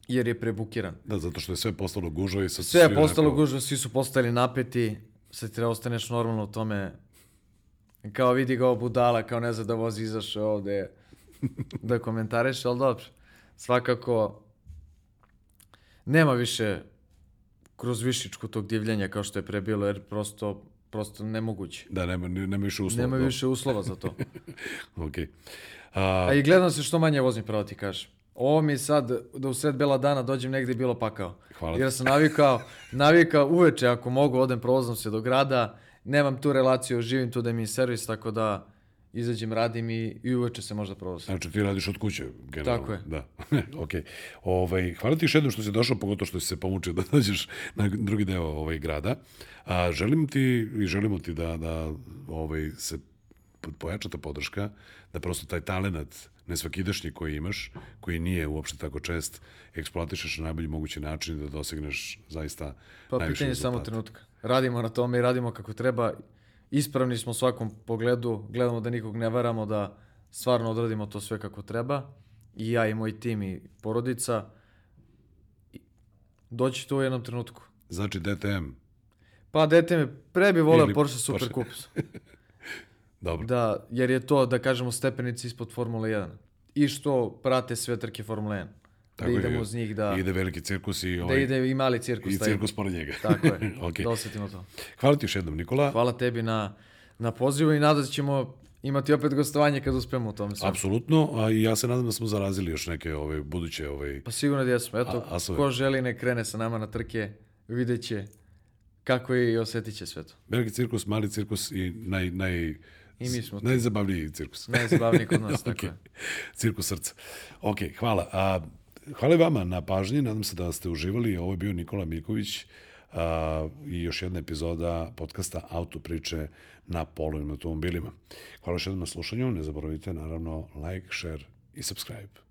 jer je prebukiran. Da, zato što je sve postalo gužva i sad Sve je postalo onako- gužva, svi su postali napeti, sad ti treba ostaneš normalno u tome. Kao vidi ga ovo budala, kao ne zna da vozi izašao ovde da komentariš, ali dobro. Svakako, nema više kroz višičku tog divljenja kao što je pre bilo, jer prosto, prosto nemoguće. Da, nema, nema više uslova. Nema da. više uslova za to. Ok. A, A i gledam se što manje vozim, pravo ti kažem. Ovo mi sad, da u sred bela dana dođem negdje bilo pakao. Hvala. Jer sam navikao, navikao uveče ako mogu, odem provozom se do grada, nemam tu relaciju, živim tu da mi je servis, tako da izađem, radim i, i uveče se možda provozim. Znači ti radiš od kuće, generalno. Tako je. Da, ok. Ovaj, hvala ti još jednom što si došao, pogotovo što si se pomučio da dođeš na drugi deo ovaj grada. A, želim ti i želimo ti da, da ovaj, se po- pojača ta podrška, da prosto taj talenat nesvakidašnji koji imaš, koji nije uopšte tako čest, eksploatišeš na najbolji mogući način da dosegneš zaista Pa najviše pitanje je samo trenutka. Radimo na tome i radimo kako treba ispravni smo u svakom pogledu, gledamo da nikog ne varamo, da stvarno odradimo to sve kako treba. I ja i moj tim i porodica. Doći to u jednom trenutku. Znači DTM. Pa dete me pre bi voleo Ili Porsche Super Porsche. Cup. Dobro. Da, jer je to, da kažemo, stepenici ispod Formule 1. I što prate sve trke Formule 1. Da je. idemo uz njih, da, Ide veliki cirkus i, da ovaj, ide i mali cirkus. i taj- cirkus pored njega. Tako je, Ok. da osetimo to. Hvala ti još jednom, Nikola. Hvala tebi na, na pozivu i nadam se ćemo imati opet gostovanje kad uspemo u tome sve. Apsolutno, a i ja se nadam da smo zarazili još neke ove buduće ovaj Pa sigurno da jesmo. Eto, A- asove. ko želi ne krene sa nama na trke, vidjet će kako je i osjetit će sve to. veliki cirkus, mali cirkus i naj, naj, I mi smo najzabavniji cirkus. Najzabavniji kod nas, tako Ok. je. Cirkus srca. Ok, hvala. A, hvala vama na pažnji, nadam se da ste uživali. Ovo je bio Nikola Miković a, i još jedna epizoda podcasta Auto priče na polovnim automobilima. Hvala još jednom na slušanju, ne zaboravite naravno like, share i subscribe.